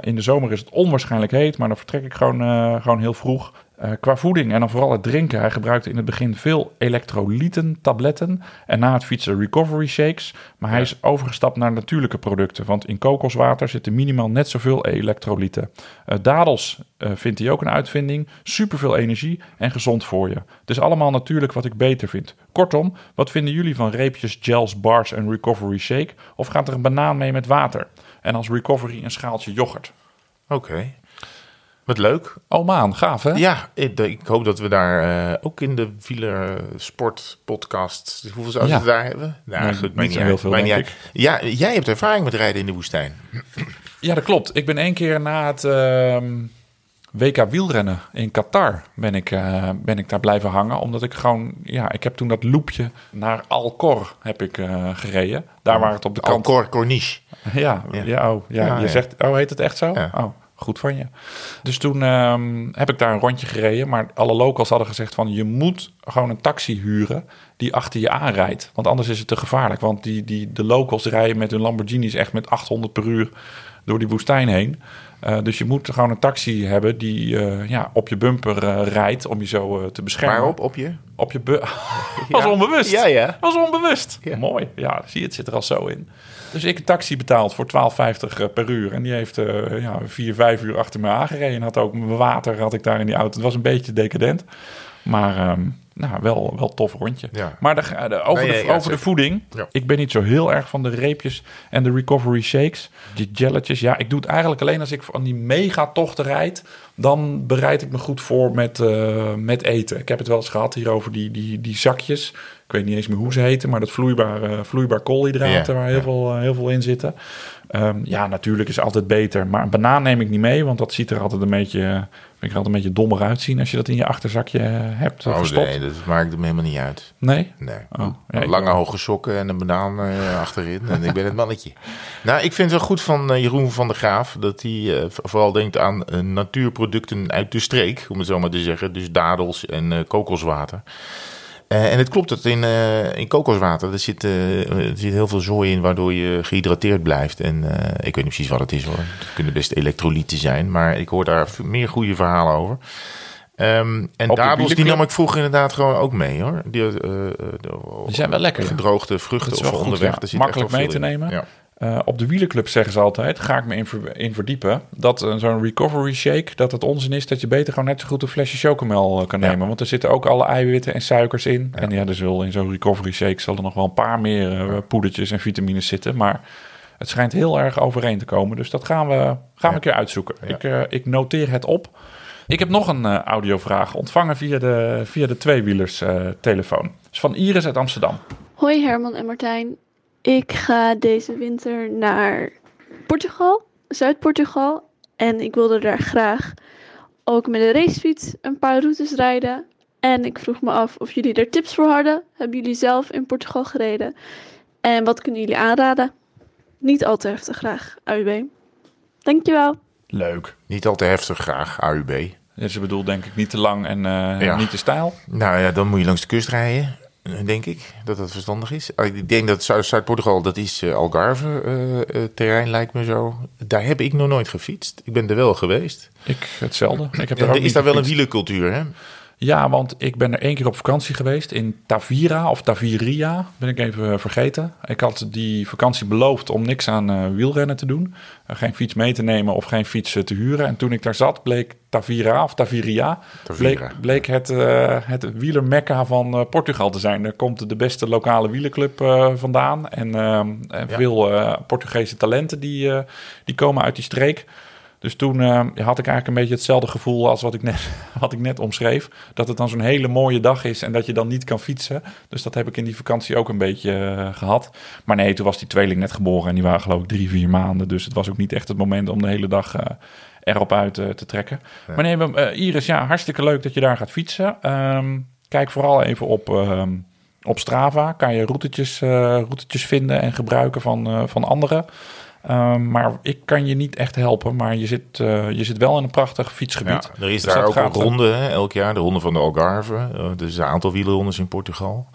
In de zomer is het onwaarschijnlijk heet, maar dan vertrek ik gewoon, gewoon heel vroeg. Eh, qua voeding en dan vooral het drinken. Hij gebruikte in het begin veel elektrolyten, tabletten. En na het fietsen recovery shakes. Maar hij is overgestapt naar natuurlijke producten. Want in kokoswater zitten minimaal net zoveel elektrolyten. Eh, dadels eh, vindt hij ook een uitvinding. Superveel energie en gezond voor je. Het is allemaal natuurlijk wat ik beter vind. Kortom, wat vinden jullie van reepjes, gels, bars en recovery shake? Of gaat er een banaan mee met water? En als recovery een schaaltje yoghurt. Oké. Wat leuk. Oh maan, gaaf hè? Ja, ik, ik hoop dat we daar eh, ook in de wielersport podcast. Hoeveel zouden Ja. we daar hebben? Nou, Nee, goed, niet heel veel, niet. Ja, jij hebt ervaring met rijden in de woestijn. Ja, dat klopt. Ik ben één keer na het ehm, WK wielrennen in Qatar ben ik, eh, ben ik daar blijven hangen. Omdat ik gewoon, ja, ik heb toen dat loopje naar Alcor heb ik eh, gereden. Daar waar het op de kant... Alcor Corniche. Ja, Ja. ja. oh, ja, Ja, je zegt, oh, heet het echt zo? Oh, goed van je. Dus toen ehm, heb ik daar een rondje gereden. Maar alle locals hadden gezegd van, je moet gewoon een taxi huren die achter je aanrijdt. Want anders is het te gevaarlijk. Want die, die, de locals rijden met hun Lamborghinis echt met 800 per uur door die woestijn heen. Eh, dus je moet gewoon een taxi hebben die eh, ja, op je bumper eh, rijdt om je zo te beschermen. Waarop? Op je? Op je was onbewust. Ja, ja. Was onbewust. Ja. Mooi. Ja, zie je, het zit er al zo in. Dus ik een taxi betaald voor 12,50 per uur. En die heeft eh ja, vier, vijf uur achter me aangereden. En had ook mijn water had ik daar in die auto. Het was een beetje decadent. Maar ehm, nou, wel, wel tof rondje. Ja. Maar de, de- over, Nee, de, ja, over de voeding. Ja. Ik ben niet zo heel erg van de reepjes en de recovery shakes. Die jelletjes. Ja, ik doe het eigenlijk alleen als ik van die megatochten rijd. Dan bereid ik me goed voor met, eh, met eten. Ik heb het wel eens gehad hier over die, die, die zakjes. Ik weet niet eens meer hoe ze heten. Maar dat vloeibaar, eh, vloeibaar koolhydraten Ja, waar heel, ja. veel, eh, heel veel in zitten. Ehm, ja, natuurlijk is altijd beter. Maar een banaan neem ik niet mee. Want dat ziet er altijd een beetje, vind ik er altijd een beetje dommer uitzien. Als je dat in je achterzakje eh, hebt eh, Oh gestopt. nee, dat maakt hem helemaal niet uit. Nee? Nee. Oh, ja, Lange hoge sokken en een banaan eh, achterin. En ik ben het mannetje. Nou, ik vind het wel goed van eh, Jeroen van der Graaf dat hij eh, vooral denkt aan eh, natuurproducten uit de streek, om het zo maar te zeggen. Dus dadels en eh, kokoswater. Eh, en het klopt dat in, eh, in kokoswater er zit, eh, er zit heel veel zooi in, waardoor je gehydrateerd blijft. En eh, ik weet niet precies wat het is hoor. Het kunnen best elektrolyten zijn, maar ik hoor daar meer goede verhalen over. Ehm, en dadels die nam ik vroeger inderdaad gewoon ook mee hoor. Die, de- Die zijn wel lekker. Gedroogde vruchten of goed, onderweg. ja. Er Makkelijk mee te nemen. Ja. Eh, op de wielerclub zeggen ze altijd, ga ik me in, ver- in verdiepen, dat eh, zo'n recovery shake, dat het onzin is dat je beter gewoon net zo goed een flesje chocomel eh, kan Ja. nemen. Want er zitten ook alle eiwitten en suikers in. En ja, er zullen in zo'n recovery shake zullen nog wel een paar meer poedertjes en vitamines zitten. Maar het schijnt heel erg overeen te komen. Dus dat gaan we, gaan we Ja. een keer uitzoeken. Ja. Ik, eh, ik noteer het op. Ik heb nog een audiovraag ontvangen via de, via de tweewielers eh, telefoon. Dus van Iris uit Amsterdam. Hoi Herman en Martijn. Ik ga deze winter naar Portugal, Zuid-Portugal. En ik wilde daar graag ook met een racefiets een paar routes rijden. En ik vroeg me af of jullie er tips voor hadden. Hebben jullie zelf in Portugal gereden? En wat kunnen jullie aanraden? Niet al te heftig graag, AUB. Dankjewel. Leuk. Niet al te heftig graag, AUB. Ja, ze bedoelt denk ik niet te lang en eh, Ja. niet te stijl. Nou ja, dan moet je langs de kust rijden, denk ik. Dat dat verstandig is. Ah, Ik denk dat Zuid- Zuid-Portugal, dat is eh, Algarve eh, eh, terrein, lijkt me zo. Daar heb ik nog nooit gefietst. Ik ben er wel geweest. Ik hetzelfde. Ik heb Er ook is daar wel een gefietst. wielercultuur, hè? Ja, want ik ben er één keer op vakantie geweest in Tavira of Taviria. Ben ik even vergeten. Ik had die vakantie beloofd om niks aan eh, wielrennen te doen. Eh, geen fiets mee te nemen of geen fiets eh, te huren. En toen ik daar zat, bleek Tavira of Taviria... Tavira. Bleek, bleek het, eh het wielermekka van eh, Portugal te zijn. Daar komt de beste lokale wielerclub eh, vandaan. En, ehm, en Ja. veel eh, Portugese talenten die, eh, die komen uit die streek. Dus toen eh, had ik eigenlijk een beetje hetzelfde gevoel als wat ik net, wat ik net omschreef. Dat het dan zo'n hele mooie dag is en dat je dan niet kan fietsen. Dus dat heb ik in die vakantie ook een beetje eh, gehad. Maar nee, toen was die tweeling net geboren en die waren geloof ik drie, vier maanden. Dus het was ook niet echt het moment om de hele dag eh, erop uit te trekken. Maar nee, Iris, ja, hartstikke leuk dat je daar gaat fietsen. Ehm, kijk vooral even op, ehm, op Strava kan je routetjes, routetjes vinden en gebruiken van, van anderen. Ehm, maar ik kan je niet echt helpen. Maar je zit, eh, je zit wel in een prachtig fietsgebied. Ja, er is Dus daar ook een ronde hè, elk jaar, de ronde van de Algarve. Eh, dus een aantal wielerrondes in Portugal.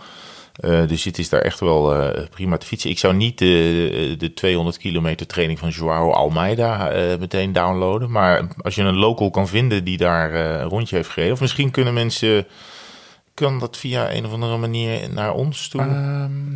Eh, dus het is daar echt wel prima te fietsen. Ik zou niet de, de 200 kilometer training van Joao Almeida meteen downloaden. Maar als je een local kan vinden die daar een rondje heeft gereden. Of misschien kunnen mensen, kan dat via een of andere manier naar ons toe? Ehm,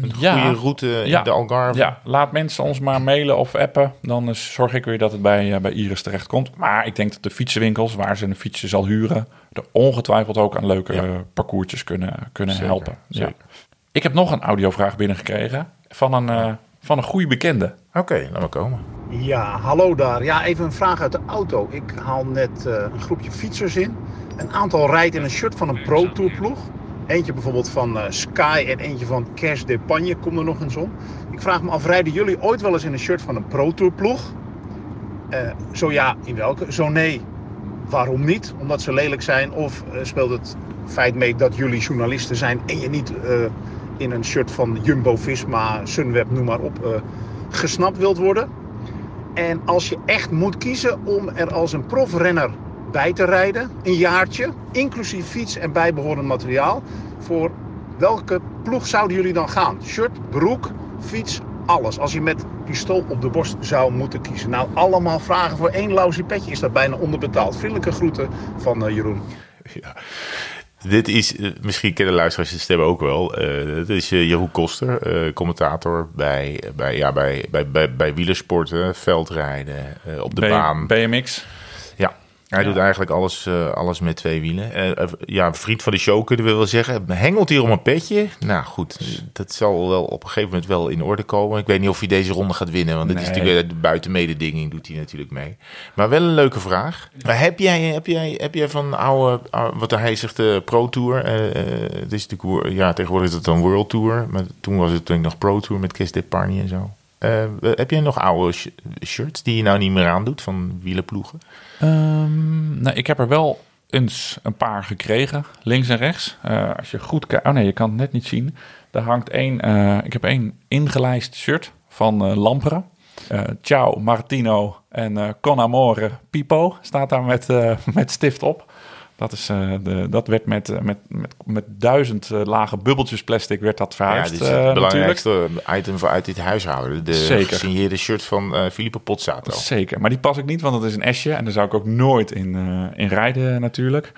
een ja. goede route Ja. in de Algarve. Ja, laat mensen ons maar mailen of appen. Dan eh, zorg ik weer dat het bij, eh, bij Iris terechtkomt. Maar ik denk dat de fietsenwinkels waar ze een fietsje zal huren... er ongetwijfeld ook aan leuke Ja. parcoursjes kunnen, kunnen Zeker, helpen. Ja. zeker. Ik heb nog een audiovraag binnengekregen van een, eh, van een goede bekende. Oké, laat maar komen. Ja, hallo daar. Ja, even een vraag uit de auto. Ik haal net eh, een groepje fietsers in. Een aantal rijdt in een shirt van een Pro Tour ploeg. Eentje bijvoorbeeld van eh, Sky en eentje van Cash d'Epagne komt er nog eens om. Ik vraag me af, rijden jullie ooit wel eens in een shirt van een Pro Tour ploeg? Eh, zo ja, in welke? Zo nee, waarom niet? Omdat ze lelijk zijn? Of speelt het feit mee dat jullie journalisten zijn en je niet eh, in een shirt van Jumbo-Visma, Sunweb, noem maar op, eh, gesnapt wilt worden? En als je echt moet kiezen om er als een profrenner bij te rijden, een jaartje, inclusief fiets en bijbehorend materiaal, voor welke ploeg zouden jullie dan gaan? Shirt, broek, fiets, alles. Als je met pistool op de borst zou moeten kiezen. Nou, allemaal vragen voor één lauzie petje is dat bijna onderbetaald. Vriendelijke groeten van eh, Jeroen. Dit is, eh, misschien kennen luisteraars de stem ook wel. Eh dit is eh, Jeroen Koster, commentator bij, bij, ja, bij, bij, bij, bij wielersporten, veldrijden, op de baan. BMX. Hij doet eigenlijk alles, eh, alles met twee wielen. Eh, ja, een vriend van de show kunnen we wel zeggen. Hengelt hier om een petje? Nou goed, dat zal wel op een gegeven moment wel in orde komen. Ik weet niet of hij deze ronde gaat winnen, want het is natuurlijk de buitenmededinging doet hij natuurlijk mee. Maar wel een leuke vraag. Maar heb jij, heb jij, heb jij van oude, oude- wat hij zegt, de Pro Tour? het is natuurlijk, ja, tegenwoordig is het dan World Tour, maar toen was het denk ik nog Pro Tour met Kes Deparnie en zo. Eh, heb jij nog oude sh- shirts die je nou niet meer aandoet van wielenploegen? Ehm, nou, ik heb er wel eens een paar gekregen, links en rechts. Eh, als je goed kijkt... Oh nee, je kan het net niet zien. Daar hangt één... eh, ik heb één ingelijst shirt van eh Lampere. Eh, ciao Martino en eh Con Amore Pipo staat daar met, eh, met stift op. Dat, is, eh, de, dat werd met, eh, met, met, met duizend eh, lage bubbeltjes plastic werd dat Ja, verhuisd. dit is het natuurlijk. belangrijkste item voor uit dit huishouden. De Zeker. gesigneerde shirt van Filippo Pozzato. Zeker, maar die pas ik niet, want het is een S'je. En daar zou ik ook nooit in, in rijden natuurlijk.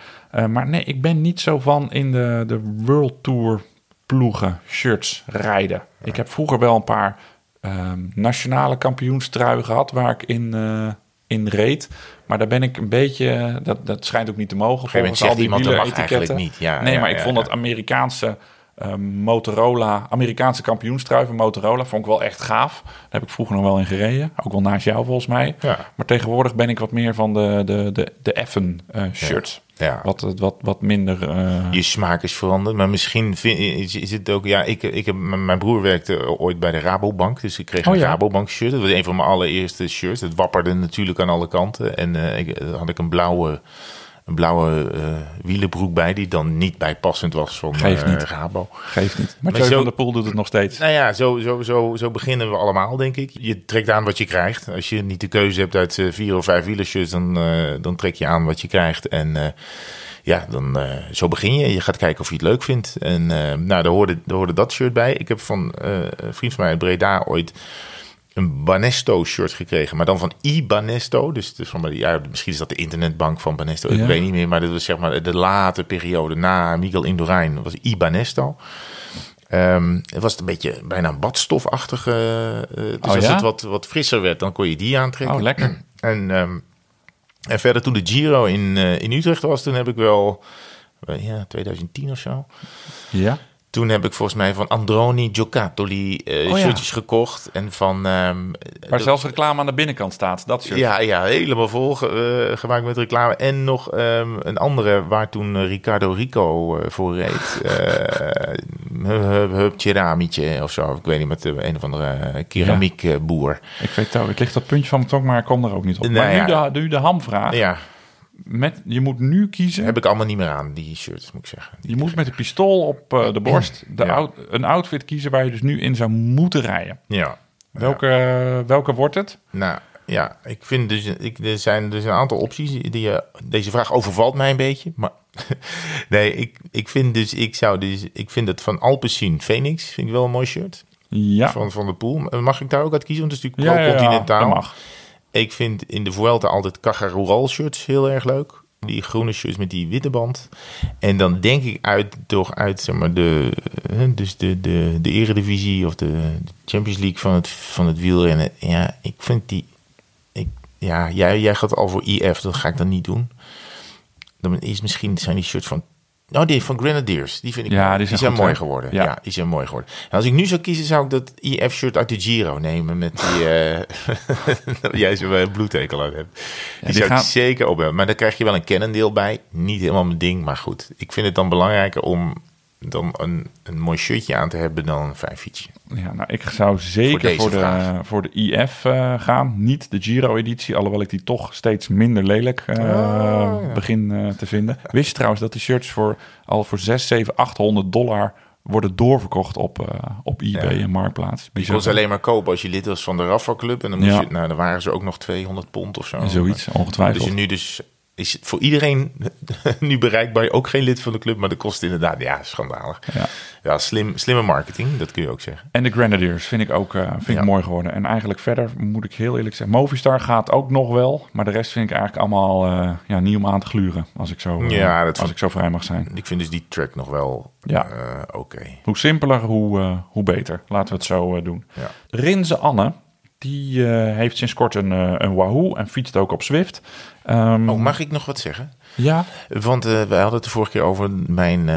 Maar nee, ik ben niet zo van in de, de World Tour ploegen, shirts rijden. Ik heb vroeger wel een paar ehm, nationale kampioenstruien gehad waar ik in, in reed. Maar daar ben ik een beetje, dat, dat schijnt ook niet te mogen. Volgens al die iemand dat mag wieleretiketten. eigenlijk niet. Ja, nee, ja, maar ik vond dat Amerikaanse eh, Motorola, Amerikaanse kampioenstrui van Motorola, vond ik wel echt gaaf. Daar heb ik vroeger nog wel in gereden. Ook wel naast jou volgens mij. Ja. Maar tegenwoordig ben ik wat meer van de, de, de, de effen eh, shirts. Ja. Wat, wat, wat minder... eh, Je smaak is veranderd, maar misschien vind, is, is het ook... Ja, ik, ik heb, mijn broer werkte ooit bij de Rabobank, dus ik kreeg Oh een ja. Rabobank shirt. Dat was een van mijn allereerste shirts. Het wapperde natuurlijk aan alle kanten. En eh, ik, had ik een blauwe, een blauwe eh, wielenbroek bij, die dan niet bijpassend was van Geeft eh, niet. Rabo. geeft niet. Maar Maar Mathieu zo- van der Poel doet het nog steeds. Nou ja, zo, zo, zo, zo beginnen we allemaal, denk ik. Je trekt aan wat je krijgt. Als je niet de keuze hebt uit eh, vier of vijf wielershirts, dan, dan trek je aan wat je krijgt. En ja, dan, zo begin je. Je gaat kijken of je het leuk vindt. En nou, daar hoorde, daar hoorde dat shirt bij. Ik heb van een vriend van mij uit Breda ooit een Banesto shirt gekregen, maar dan van iBanesto. Dus, dus van, ja, misschien is dat de internetbank van Banesto. Ja. Ik weet niet meer, maar dat was zeg maar de late periode na Miguel Indurain. Was iBanesto. Ehm, het was een beetje bijna een badstofachtige. eh, dus Oh, als ja? het wat, wat frisser werd, dan kon je die aantrekken. Oh, lekker. En, ehm, en verder toen de Giro in, eh, in Utrecht was, toen heb ik wel, eh, ja, 2010 of zo. Ja. Toen heb ik volgens mij van Androni Giocattoli eh Oh ja. shirtjes gekocht. En van... ehm, Waar dat- zelfs reclame aan de binnenkant staat. Dat shirt. ja, ja, helemaal vol ge- eh, gemaakt met reclame. En nog ehm, een andere waar toen eh, Ricardo Rico eh, voor reed. Eh Hup Hup Ceramietje of zo. Ik weet niet, met een of andere keramiekboer. Ik weet het ook. Het ligt op het puntje van mijn tong, maar ik kom er ook niet op. Nou maar ja. nu, de, nu de hamvraag. Ja, met, je moet nu kiezen. Heb ik allemaal niet meer aan, die shirts, moet ik zeggen. Je moet met een pistool op eh, de borst de Ja. out- een outfit kiezen waar je dus nu in zou moeten rijden. Ja. Welke, eh, welke wordt het? Nou, ja, ik vind dus, ik, er zijn dus een aantal opties. Die, je- deze vraag overvalt mij een beetje. Maar nee, ik, ik vind dus, ik zou dus, ik vind het van Alpecin Phoenix, vind ik wel een mooi shirt. Ja, Van, van de Poel. Mag ik daar ook uit kiezen? Want het is ja, natuurlijk ja, ja, pro-continentaal. dat mag. Ik vind in de Vuelta altijd Caja Rural shirts heel erg leuk. Die groene shirts met die witte band. En dan denk ik uit, toch uit zeg maar, de, eh, dus de, de, de eredivisie of de, de Champions League van het, van het wielrennen. Ja, ik vind die... Ik, ja, jij, jij gaat al voor IF, dat ga ik dan niet doen. Dan is misschien zijn die shirts van... Oh, die van Grenadiers. Die vind ik Ja, die die zijn mooi geworden. Ja. Ja. die zijn mooi geworden. En als ik nu zou kiezen, zou ik dat IF-shirt uit de Giro nemen met die... dat jij zo'n eh, bloedhekel aan hebt. Die, die zou gaan- ik zeker op hebben. Maar dan krijg je wel een kennendeel bij. Niet helemaal mijn ding, maar goed. Ik vind het dan belangrijker om dan een, een mooi shirtje aan te hebben dan een fijn fietsje. Ja, nou, ik zou zeker voor, de, voor de IF eh, gaan. Niet de Giro-editie, alhoewel ik die toch steeds minder lelijk eh, Ah, ja. begin eh, te vinden. Wist je trouwens dat die shirts voor, al voor 6, 7, 800 dollar worden doorverkocht op, op eBay Ja. en Marktplaats? Je kon ze alleen maar kopen als je lid was van de Rafa Club. En dan, moest Ja. je, nou, dan waren ze ook nog 200 pond of zo. Zoiets, ongetwijfeld. Dus nu dus is voor iedereen nu bereikbaar. Ook geen lid van de club, maar dat kost inderdaad, ja, schandalig. Ja. Ja, slim, slimme marketing, dat kun je ook zeggen. En de Grenadiers vind ik ook eh, vind ik mooi geworden. En eigenlijk verder moet ik heel eerlijk zeggen, Movistar gaat ook nog wel. Maar de rest vind ik eigenlijk allemaal eh, ja, niet om aan te gluren. Als ik zo, eh, Ja, dat als ik zo vrij mag zijn. Ik vind dus die track nog wel Ja. oké. Hoe simpeler, hoe, hoe beter. Laten we het zo doen. Ja. Rinze Anne, die eh, heeft sinds kort een, eh, een Wahoo en fietst ook op Zwift. Ehm, Oh, mag ik nog wat zeggen? Ja, Want eh wij hadden het de vorige keer over mijn,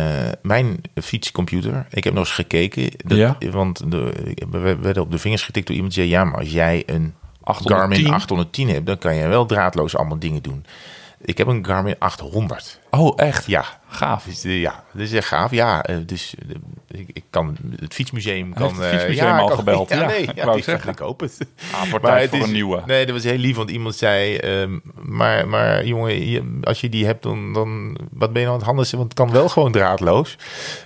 mijn fietscomputer. Ik heb nog eens gekeken. Dat, Ja. Want de, we werden op de vingers getikt door iemand die zei... ja, maar als jij een 810. Garmin 810 hebt... dan kan je wel draadloos allemaal dingen doen. Ik heb een Garmin 800. oh echt? Ja, Gaaf. dus, eh, ja, dat is echt gaaf. Ja, eh, dus eh, ik, ik kan het fietsmuseum kan. Het fietsmuseum ja, al kan- gebeld? Ja, nee, ik ja, ik zeggen. Ik hoop het. Ah, voor Maar tijd het voor is- een nieuwe. Nee, dat was heel lief, want iemand zei... ehm, maar, maar jongen, je- als je die hebt, dan, dan... Wat ben je nou aan het handelen? Want het kan wel gewoon draadloos.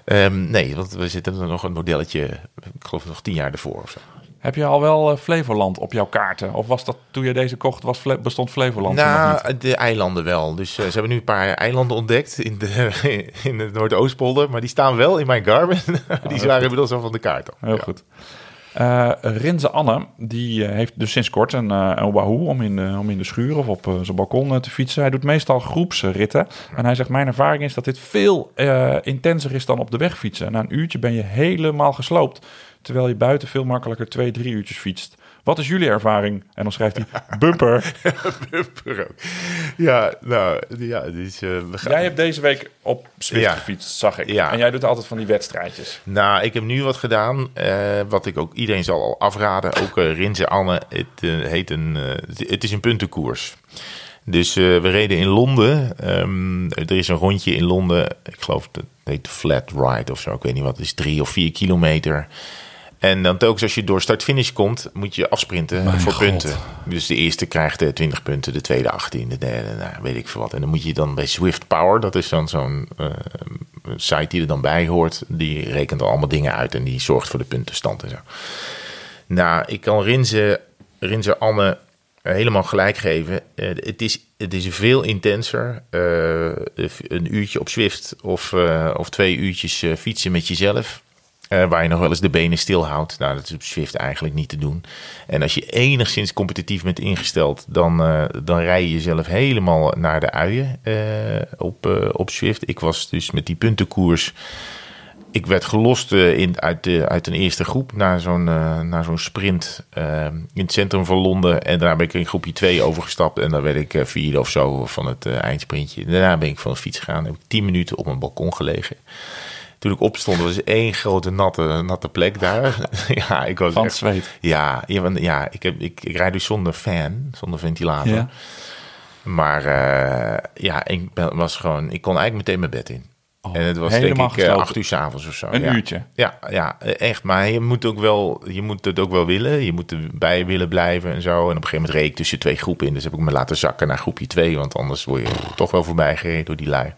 Ehm, nee, want we zitten er nog een modelletje... Ik geloof nog tien jaar ervoor of zo. Heb je al wel eh, Flevoland op jouw kaarten? Of was dat toen je deze kocht, was bestond Flevoland nog niet? Nou, de eilanden wel. Dus eh, ze hebben nu een paar eilanden ontdekt in de, in de Noordoostpolder. Maar die staan wel in mijn Garmin. die waren inmiddels al van de kaart. Heel Ja. goed. Eh Rinze Anne, die heeft dus sinds kort een, een Wahoo om in, de, om in de schuur of op zijn balkon te fietsen. Hij doet meestal groepsritten. En hij zegt, mijn ervaring is dat dit veel intenser is dan op de weg fietsen. Na een uurtje ben je helemaal gesloopt. Terwijl je buiten veel makkelijker twee, drie uurtjes fietst. Wat is jullie ervaring? En dan schrijft hij, bumper. Bumper ook. Ja, nou, ja, dus, we gaan... Jij hebt deze week op Zwift Ja. gefietst, zag ik. Ja. En jij doet altijd van die wedstrijdjes. Nou, ik heb nu wat gedaan, eh, wat ik ook iedereen zal al afraden. Ook eh Rinze Anne, het, heet een, het is een puntenkoers. Dus we reden in Londen. Ehm, er is een rondje in Londen. Ik geloof dat het heet Flat Ride of zo. Ik weet niet wat. Het is drie of vier kilometer. En dan telkens als je door start-finish komt, moet je afsprinten Mijn voor God. punten. Dus de eerste krijgt eh, 20 punten, de tweede 18, de derde, nou, weet ik veel wat. En dan moet je dan bij Swift Power, dat is dan zo'n eh, site die er dan bij hoort, die rekent al allemaal dingen uit en die zorgt voor de puntenstand en zo. Nou, ik kan Rinze, Rinze Anne eh, helemaal gelijk geven. Eh, het, is, het is veel intenser. Eh, een uurtje op Zwift of, eh, of twee uurtjes eh, fietsen met jezelf. Eh, waar je nog wel eens de benen stilhoudt. Nou, dat is op Zwift eigenlijk niet te doen. En als je enigszins competitief bent ingesteld, dan, eh, dan rij je jezelf helemaal naar de uien eh, op, op Zwift. Ik was dus met die puntenkoers. Ik werd gelost in, uit, de, uit een eerste groep naar zo'n naar zo'n sprint in het centrum van Londen. En daarna ben ik in groepje 2 overgestapt. En dan werd ik vierde of zo van het eindsprintje. Daarna ben ik van de fiets gegaan. Heb ik tien minuten op een balkon gelegen. Toen ik opstond, was één grote natte, natte plek daar. ja, ik was Van echt- zweet. ja, ja, ik, heb, ik, ik rijd dus zonder fan, zonder ventilator. Ja. Maar eh, ja, ik ben, was gewoon, ik kon eigenlijk meteen mijn bed in. Oh, en het was denk ik eh, gesloten. acht uur 's avonds of zo. Een ja. uurtje. Ja, ja, eh, echt. Maar je moet, ook wel, je moet het ook wel willen. Je moet erbij willen blijven en zo. En op een gegeven moment reed ik tussen twee groepen in. Dus heb ik me laten zakken naar groepje twee. Want anders word je toch wel voorbij gereden door die lui.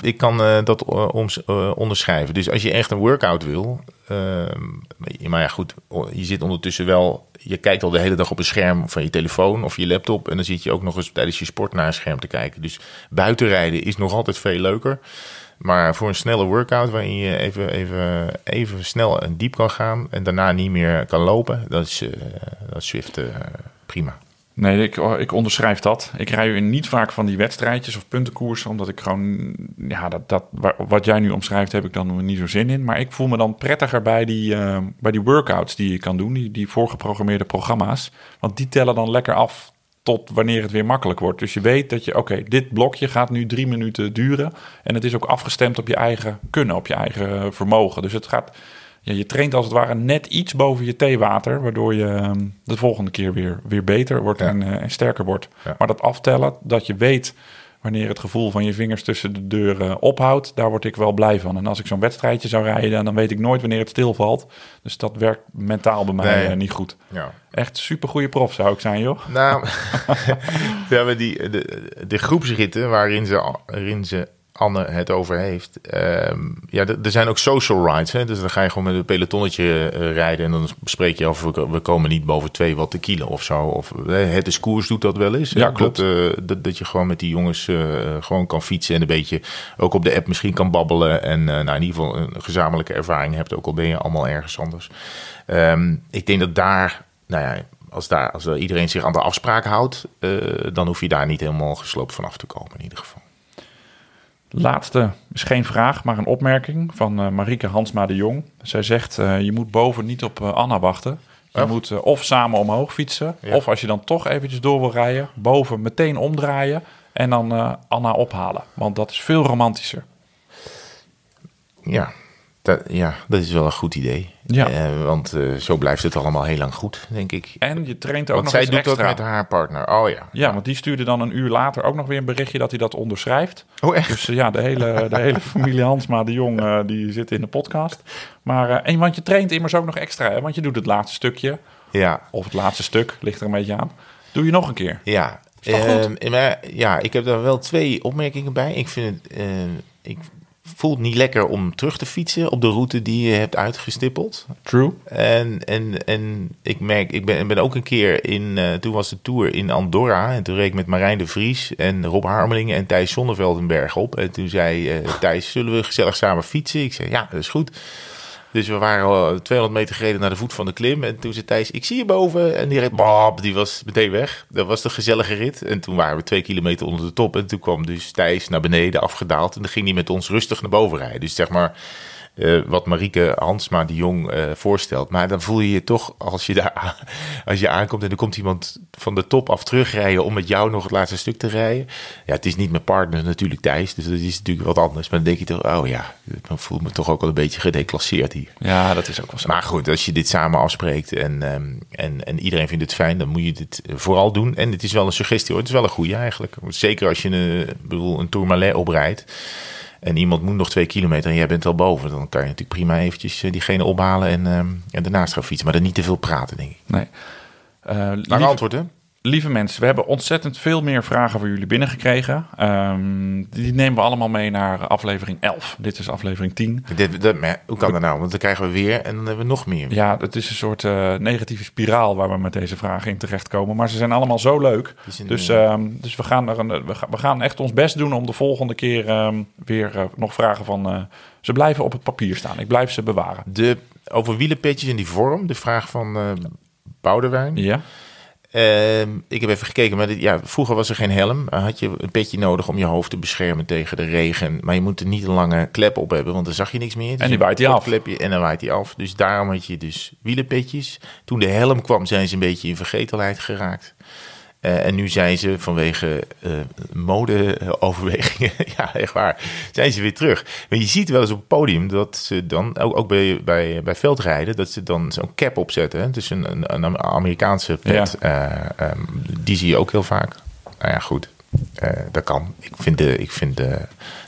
Ik kan eh, dat eh, eh, onderschrijven. Dus als je echt een workout wil... ehm, maar ja, goed. Je zit ondertussen wel... Je kijkt al de hele dag op een scherm van je telefoon of je laptop. En dan zit je ook nog eens tijdens je sport naar een scherm te kijken. Dus buitenrijden is nog altijd veel leuker. Maar voor een snelle workout waarin je even, even, even snel en diep kan gaan en daarna niet meer kan lopen, dat is, eh, dat is prima. Nee, ik, oh, ik onderschrijf dat. Ik rij niet vaak van die wedstrijdjes of puntenkoersen, omdat ik gewoon, ja, dat, dat, wa- wat jij nu omschrijft, heb ik dan niet zo zin in. Maar ik voel me dan prettiger bij die, eh, bij die workouts die je kan doen, die, die voorgeprogrammeerde programma's. Want die tellen dan lekker af tot wanneer het weer makkelijk wordt. Dus je weet dat je, oké, dit blokje gaat nu drie minuten duren. En het is ook afgestemd op je eigen kunnen, op je eigen vermogen. Dus het gaat, ja, je traint als het ware net iets boven je theewater, waardoor je ehm, de volgende keer weer, weer beter wordt Ja. en, eh, en sterker wordt. Ja. Maar dat aftellen, dat je weet wanneer het gevoel van je vingers tussen de deuren ophoudt, daar word ik wel blij van. En als ik zo'n wedstrijdje zou rijden, dan weet ik nooit wanneer het stilvalt. Dus dat werkt mentaal bij mij Nee. eh, niet goed. Ja. Echt super goede prof zou ik zijn, joh. Nou, ja, maar die, de, de groepsritten waarin ze, waarin ze Anne het over heeft. ehm, ja, er zijn ook social rides. Hè? Dus dan ga je gewoon met een pelotonnetje eh, rijden. En dan bespreek je af, we, we komen niet boven twee watt de kilo of zo. Of het is koers doet dat wel eens. Ja, klopt. Dat, eh, dat, dat je gewoon met die jongens eh, gewoon kan fietsen. En een beetje ook op de app misschien kan babbelen. En nou, in ieder geval een gezamenlijke ervaring hebt. Ook al ben je allemaal ergens anders. Ehm, ik denk dat daar, nou ja, als, daar, als er iedereen zich aan de afspraken houdt, dan hoef je daar niet helemaal gesloopt van af te komen in ieder geval. Laatste is geen vraag, maar een opmerking van eh Marieke Hansma de Jong. Zij zegt, eh, je moet boven niet op eh, Anna wachten. Je Oh. moet of samen omhoog fietsen, Ja. of als je dan toch eventjes door wil rijden, boven meteen omdraaien en dan Anna ophalen. Want dat is veel romantischer. Ja, dat, ja, dat is wel een goed idee. Ja. Eh, want eh, zo blijft het allemaal heel lang goed, denk ik. En je traint ook Want nog zij eens doet extra. dat met haar partner. Oh ja. Ja, want die stuurde dan een uur later ook nog weer een berichtje dat hij dat onderschrijft. Oh echt? Dus eh, ja, de hele, de hele familie Hansma de Jong die zit in de podcast. Maar, eh, en want je traint immers ook nog extra, hè? want je doet het laatste stukje, Ja, of het laatste stuk, ligt er een beetje aan. Doe je nog een keer. ja. Is toch goed? Ehm, maar, ja, ik heb daar wel twee opmerkingen bij. Ik vind het, ik voel het niet lekker om terug te fietsen op de route die je hebt uitgestippeld. True. En, en, en ik merk, ik ben, ben ook een keer in, eh, toen was de tour in Andorra. En toen reed ik met Marijn de Vries en Rob Harmelingen en Thijs Zonneveld een berg op. En toen zei eh, Thijs, zullen we gezellig samen fietsen? Ik zei, ja, dat is goed. Dus we waren al 200 meter gereden naar de voet van de klim. En toen zei Thijs, ik zie je boven. En die reed, bop, die was meteen weg. Dat was de gezellige rit. En toen waren we twee kilometer onder de top. En toen kwam dus Thijs naar beneden afgedaald. En dan ging hij met ons rustig naar boven rijden. Dus zeg maar, eh, wat Marieke Hansma de Jong eh, voorstelt. Maar dan voel je je toch, als je daar als je aankomt en er komt iemand van de top af terugrijden om met jou nog het laatste stuk te rijden. Ja, het is niet mijn partner natuurlijk Thijs, dus dat is natuurlijk wat anders. Maar dan denk je toch, oh ja, dan voel ik me toch ook wel een beetje gedeclasseerd hier. Ja, dat is ook wel zo. Maar goed, als je dit samen afspreekt en, ehm, en, en iedereen vindt het fijn, dan moet je dit vooral doen. En het is wel een suggestie hoor, het is wel een goede eigenlijk. Zeker als je een, ik bedoel, een Tourmalet oprijdt en iemand moet nog twee kilometer en jij bent al boven. Dan kan je natuurlijk prima eventjes eh, diegene ophalen en, ehm, en daarnaast gaan fietsen. Maar dan niet te veel praten, denk ik. Nee. Eh, Lang antwoord hè? Lieve mensen, we hebben ontzettend veel meer vragen voor jullie binnengekregen. Ehm, die nemen we allemaal mee naar aflevering 11. Dit is aflevering 10. Dit, dat, hoe kan dat nou? Want dan krijgen we weer en dan hebben we nog meer. Ja, het is een soort eh, negatieve spiraal waar we met deze vragen in terechtkomen. Maar ze zijn allemaal zo leuk. Dus, eh, ehm, dus we, gaan er een, we, gaan, we gaan echt ons best doen om de volgende keer ehm, weer eh, nog vragen van... ze blijven op het papier staan. Ik blijf ze bewaren. De, over wielenpetjes in die vorm, de vraag van Boudewijn. Ja? Ehm, ik heb even gekeken, maar dit, ja, vroeger was er geen helm. Dan had je een petje nodig om je hoofd te beschermen tegen de regen. Maar je moet er niet een lange klep op hebben, want dan zag je niks meer. Dus En die waait die af. Klepje, en dan waait die af. Dus daarom had je dus wielenpetjes. Toen de helm kwam, zijn ze een beetje in vergetelheid geraakt. Eh, en nu zijn ze vanwege eh modeoverwegingen, ja echt waar, zijn ze weer terug. Maar je ziet wel eens op het podium dat ze dan, ook, ook bij, bij, bij veldrijden, dat ze dan zo'n cap opzetten. Dus een, een, een Amerikaanse pet, eh, ehm, die zie je ook heel vaak. Nou ja, goed. Eh, dat kan. Ik vind, de, ik vind de,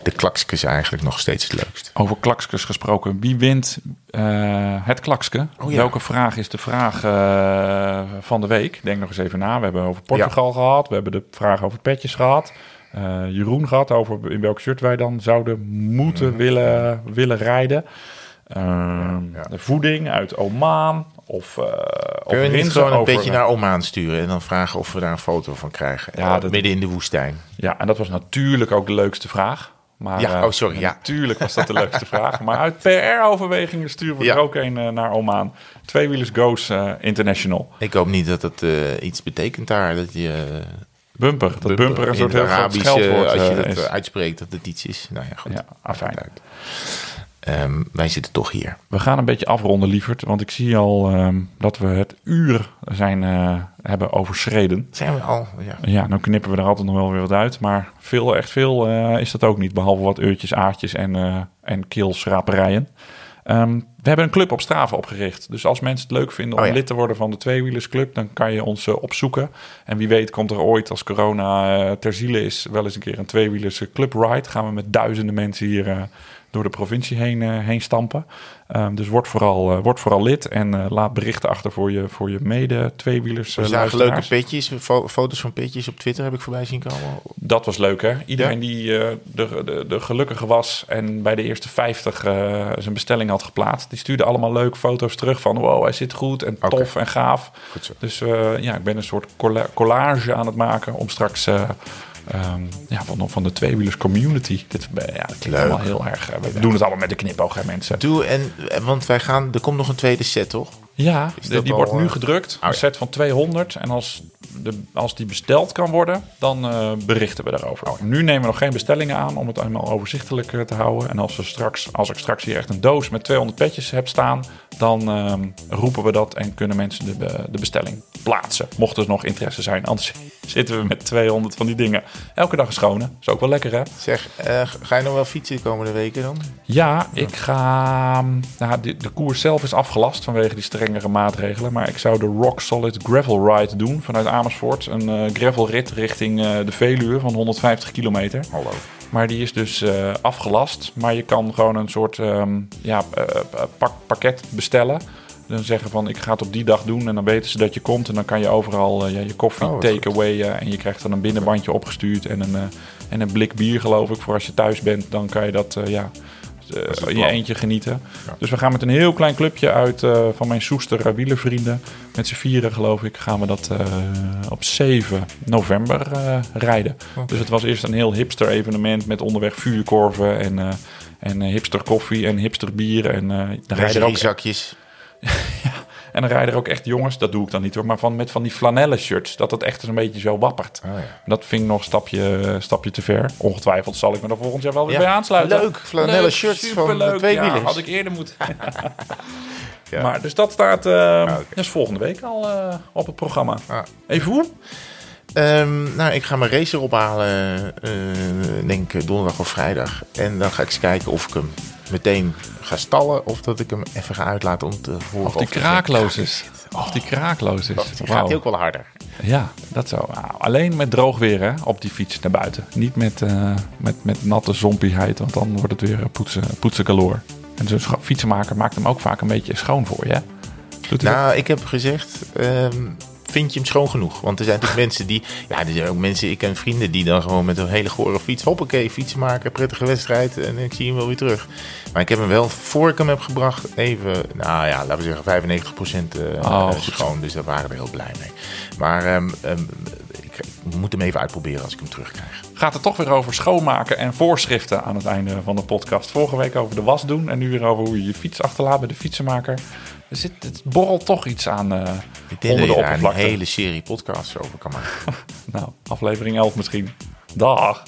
de klakskes eigenlijk nog steeds het leukst. Over klakskes gesproken. Wie wint eh, het klakske? Oh ja. Welke vraag is de vraag eh, van de week? Denk nog eens even na. We hebben over Portugal gehad. We hebben de vraag over petjes gehad. Eh, Jeroen gehad over in welk shirt wij dan zouden moeten willen, willen rijden. Ehm, ja. De voeding uit Oman. Of, of Kunnen we niet gewoon een over- beetje naar Oman sturen en dan vragen of we daar een foto van krijgen? Ja, dat- Midden in de woestijn. Ja, en dat was natuurlijk ook de leukste vraag. Maar, Ja, eh, oh, sorry, ja. Natuurlijk was dat de leukste vraag. Maar uit PR-overwegingen sturen we Ja. er ook een eh, naar Oman. Tweewielers Goes eh, International. Ik hoop niet dat eh, iets betekent daar. Dat je Bumper. Dat bumper, een soort heel Arabisch, eh, als je dat is. uitspreekt, dat het iets is. Nou ja, goed. Ja, afijn. Ehm, wij zitten toch hier. We gaan een beetje afronden, lieverd. Want ik zie al ehm, dat we het uur zijn, eh, hebben overschreden. Zijn we al? Ja. Ja, dan knippen we er altijd nog wel weer wat uit. Maar veel, echt veel eh, is dat ook niet. Behalve wat uurtjes, aartjes en, eh en keelschraperijen. Ehm, we hebben een club op Strava opgericht. Dus als mensen het leuk vinden om Oh ja. lid te worden van de Tweewielersclub... dan kan je ons opzoeken. En wie weet komt er ooit, als corona eh, ter ziele is... wel eens een keer een Tweewielers Club Ride. Gaan we met duizenden mensen hier door de provincie heen, eh, heen stampen. Ehm, dus word vooral, eh, word vooral lid en eh, laat berichten achter voor je, voor je mede-tweewielers We uh, zagen leuke petjes, fo- foto's van petjes op Twitter heb ik voorbij zien komen. Dat was leuk, hè? Iedereen Ja. die de, de, de gelukkige was en bij de eerste 50 eh, zijn bestelling had geplaatst, die stuurde allemaal leuke foto's terug van wow, hij zit goed en tof en gaaf. Goed zo. Dus ja, ik ben een soort colla- collage aan het maken om straks eh, ehm, ja, van, van de tweewielers community. Dit, eh, ja, dat klinkt Leuk. allemaal heel erg. eh, we doen het allemaal met de knipoog, hè, mensen. Doe, en, en- want wij gaan, er komt nog een tweede set, toch? Ja, de- die wordt nu eh, gedrukt. ja. Een set van 200. En als, de, als die besteld kan worden, dan eh, berichten we daarover. Nu nemen we nog geen bestellingen aan om het allemaal overzichtelijk eh, te houden. En als, we straks, als ik straks hier echt een doos met 200 petjes heb staan, dan ehm, roepen we dat en kunnen mensen de, de bestelling plaatsen. Mocht er nog interesse zijn. Anders zitten we met 200 van die dingen. Elke dag een schone. Is ook wel lekker, hè? Zeg, eh, ga je nog wel fietsen de komende weken dan? Ja, ik ga. Nou, de, de koers zelf is afgelast vanwege die strengere maatregelen. Maar ik zou de Rock Solid Gravel Ride doen vanuit Amersfoort. Een eh gravelrit richting eh, de Veluwe van 150 kilometer. Hallo. Maar die is dus afgelast. Maar je kan gewoon een soort ehm, ja, pak, pakket bestellen. Dan zeggen van ik ga het op die dag doen. En dan weten ze dat je komt. En dan kan je overal eh, ja, je koffie Oh, takeaway. eh, en je krijgt dan een binnenbandje opgestuurd. En een, eh, en een blik bier geloof ik. Voor als je thuis bent. Dan kan je dat eh, ja, in je eentje genieten. Ja. Dus we gaan met een heel klein clubje uit eh, van mijn Soester wielervrienden. Met z'n vieren geloof ik gaan we dat eh, op 7 november eh, rijden. Dus het was eerst een heel hipster evenement met onderweg vuurkorven en, eh, en hipster koffie en hipster bier. En, eh, dan rijden er ook, zakjes. en dan rijden er ook echt jongens, dat doe ik dan niet hoor, maar van, met van die flanellen shirts. Dat het echt een beetje zo wappert. Oh, ja. Dat vind ik nog een stapje, stapje te ver. Ongetwijfeld zal ik me er volgend jaar wel weer Ja, bij aansluiten. leuk. Flanellen shirts van de superleuk. tweewielers. Ja, had ik eerder moeten. Ja. Maar dus dat staat dat is volgende week al eh, op het programma. Ah. Even hoe? Ehm, nou, ik ga mijn racer ophalen, eh, denk donderdag of vrijdag. En dan ga ik eens kijken of ik hem meteen ga stallen of dat ik hem even ga uitlaten om te horen Of die geen kraakloos kraak is. Of die kraakloos is. Oh, Wauw. gaat ook wel harder. Ja, dat zo. Nou, alleen met droog weer hè, op die fiets naar buiten. Niet met, eh, met, met natte zompigheid, want dan wordt het weer poetsen, poetsen. En zo'n fietsenmaker maakt hem ook vaak een beetje schoon voor je. hè? Nou, ik heb gezegd, ehm, vind je hem schoon genoeg? Want er zijn natuurlijk mensen die, ja, er zijn ook mensen, ik ken vrienden die dan gewoon met een hele gore fiets, hoppakee, fietsen maken, prettige wedstrijd en ik zie hem wel weer terug. Maar ik heb hem wel, voor ik hem heb gebracht, even, nou ja, laten we zeggen 95% eh Oh, eh, schoon. Dus daar waren we heel blij mee. Maar ehm, ehm, ik moet hem even uitproberen als ik hem terugkrijg. Gaat het toch weer over schoonmaken en voorschriften aan het einde van de podcast. Vorige week over de was doen en nu weer over hoe je je fiets achterlaat bij de fietsenmaker. Er zit, het borrelt toch iets aan eh, Ik denk onder de oppervlakte. een hele serie podcasts over kan maken. nou, aflevering 11 misschien. Dag.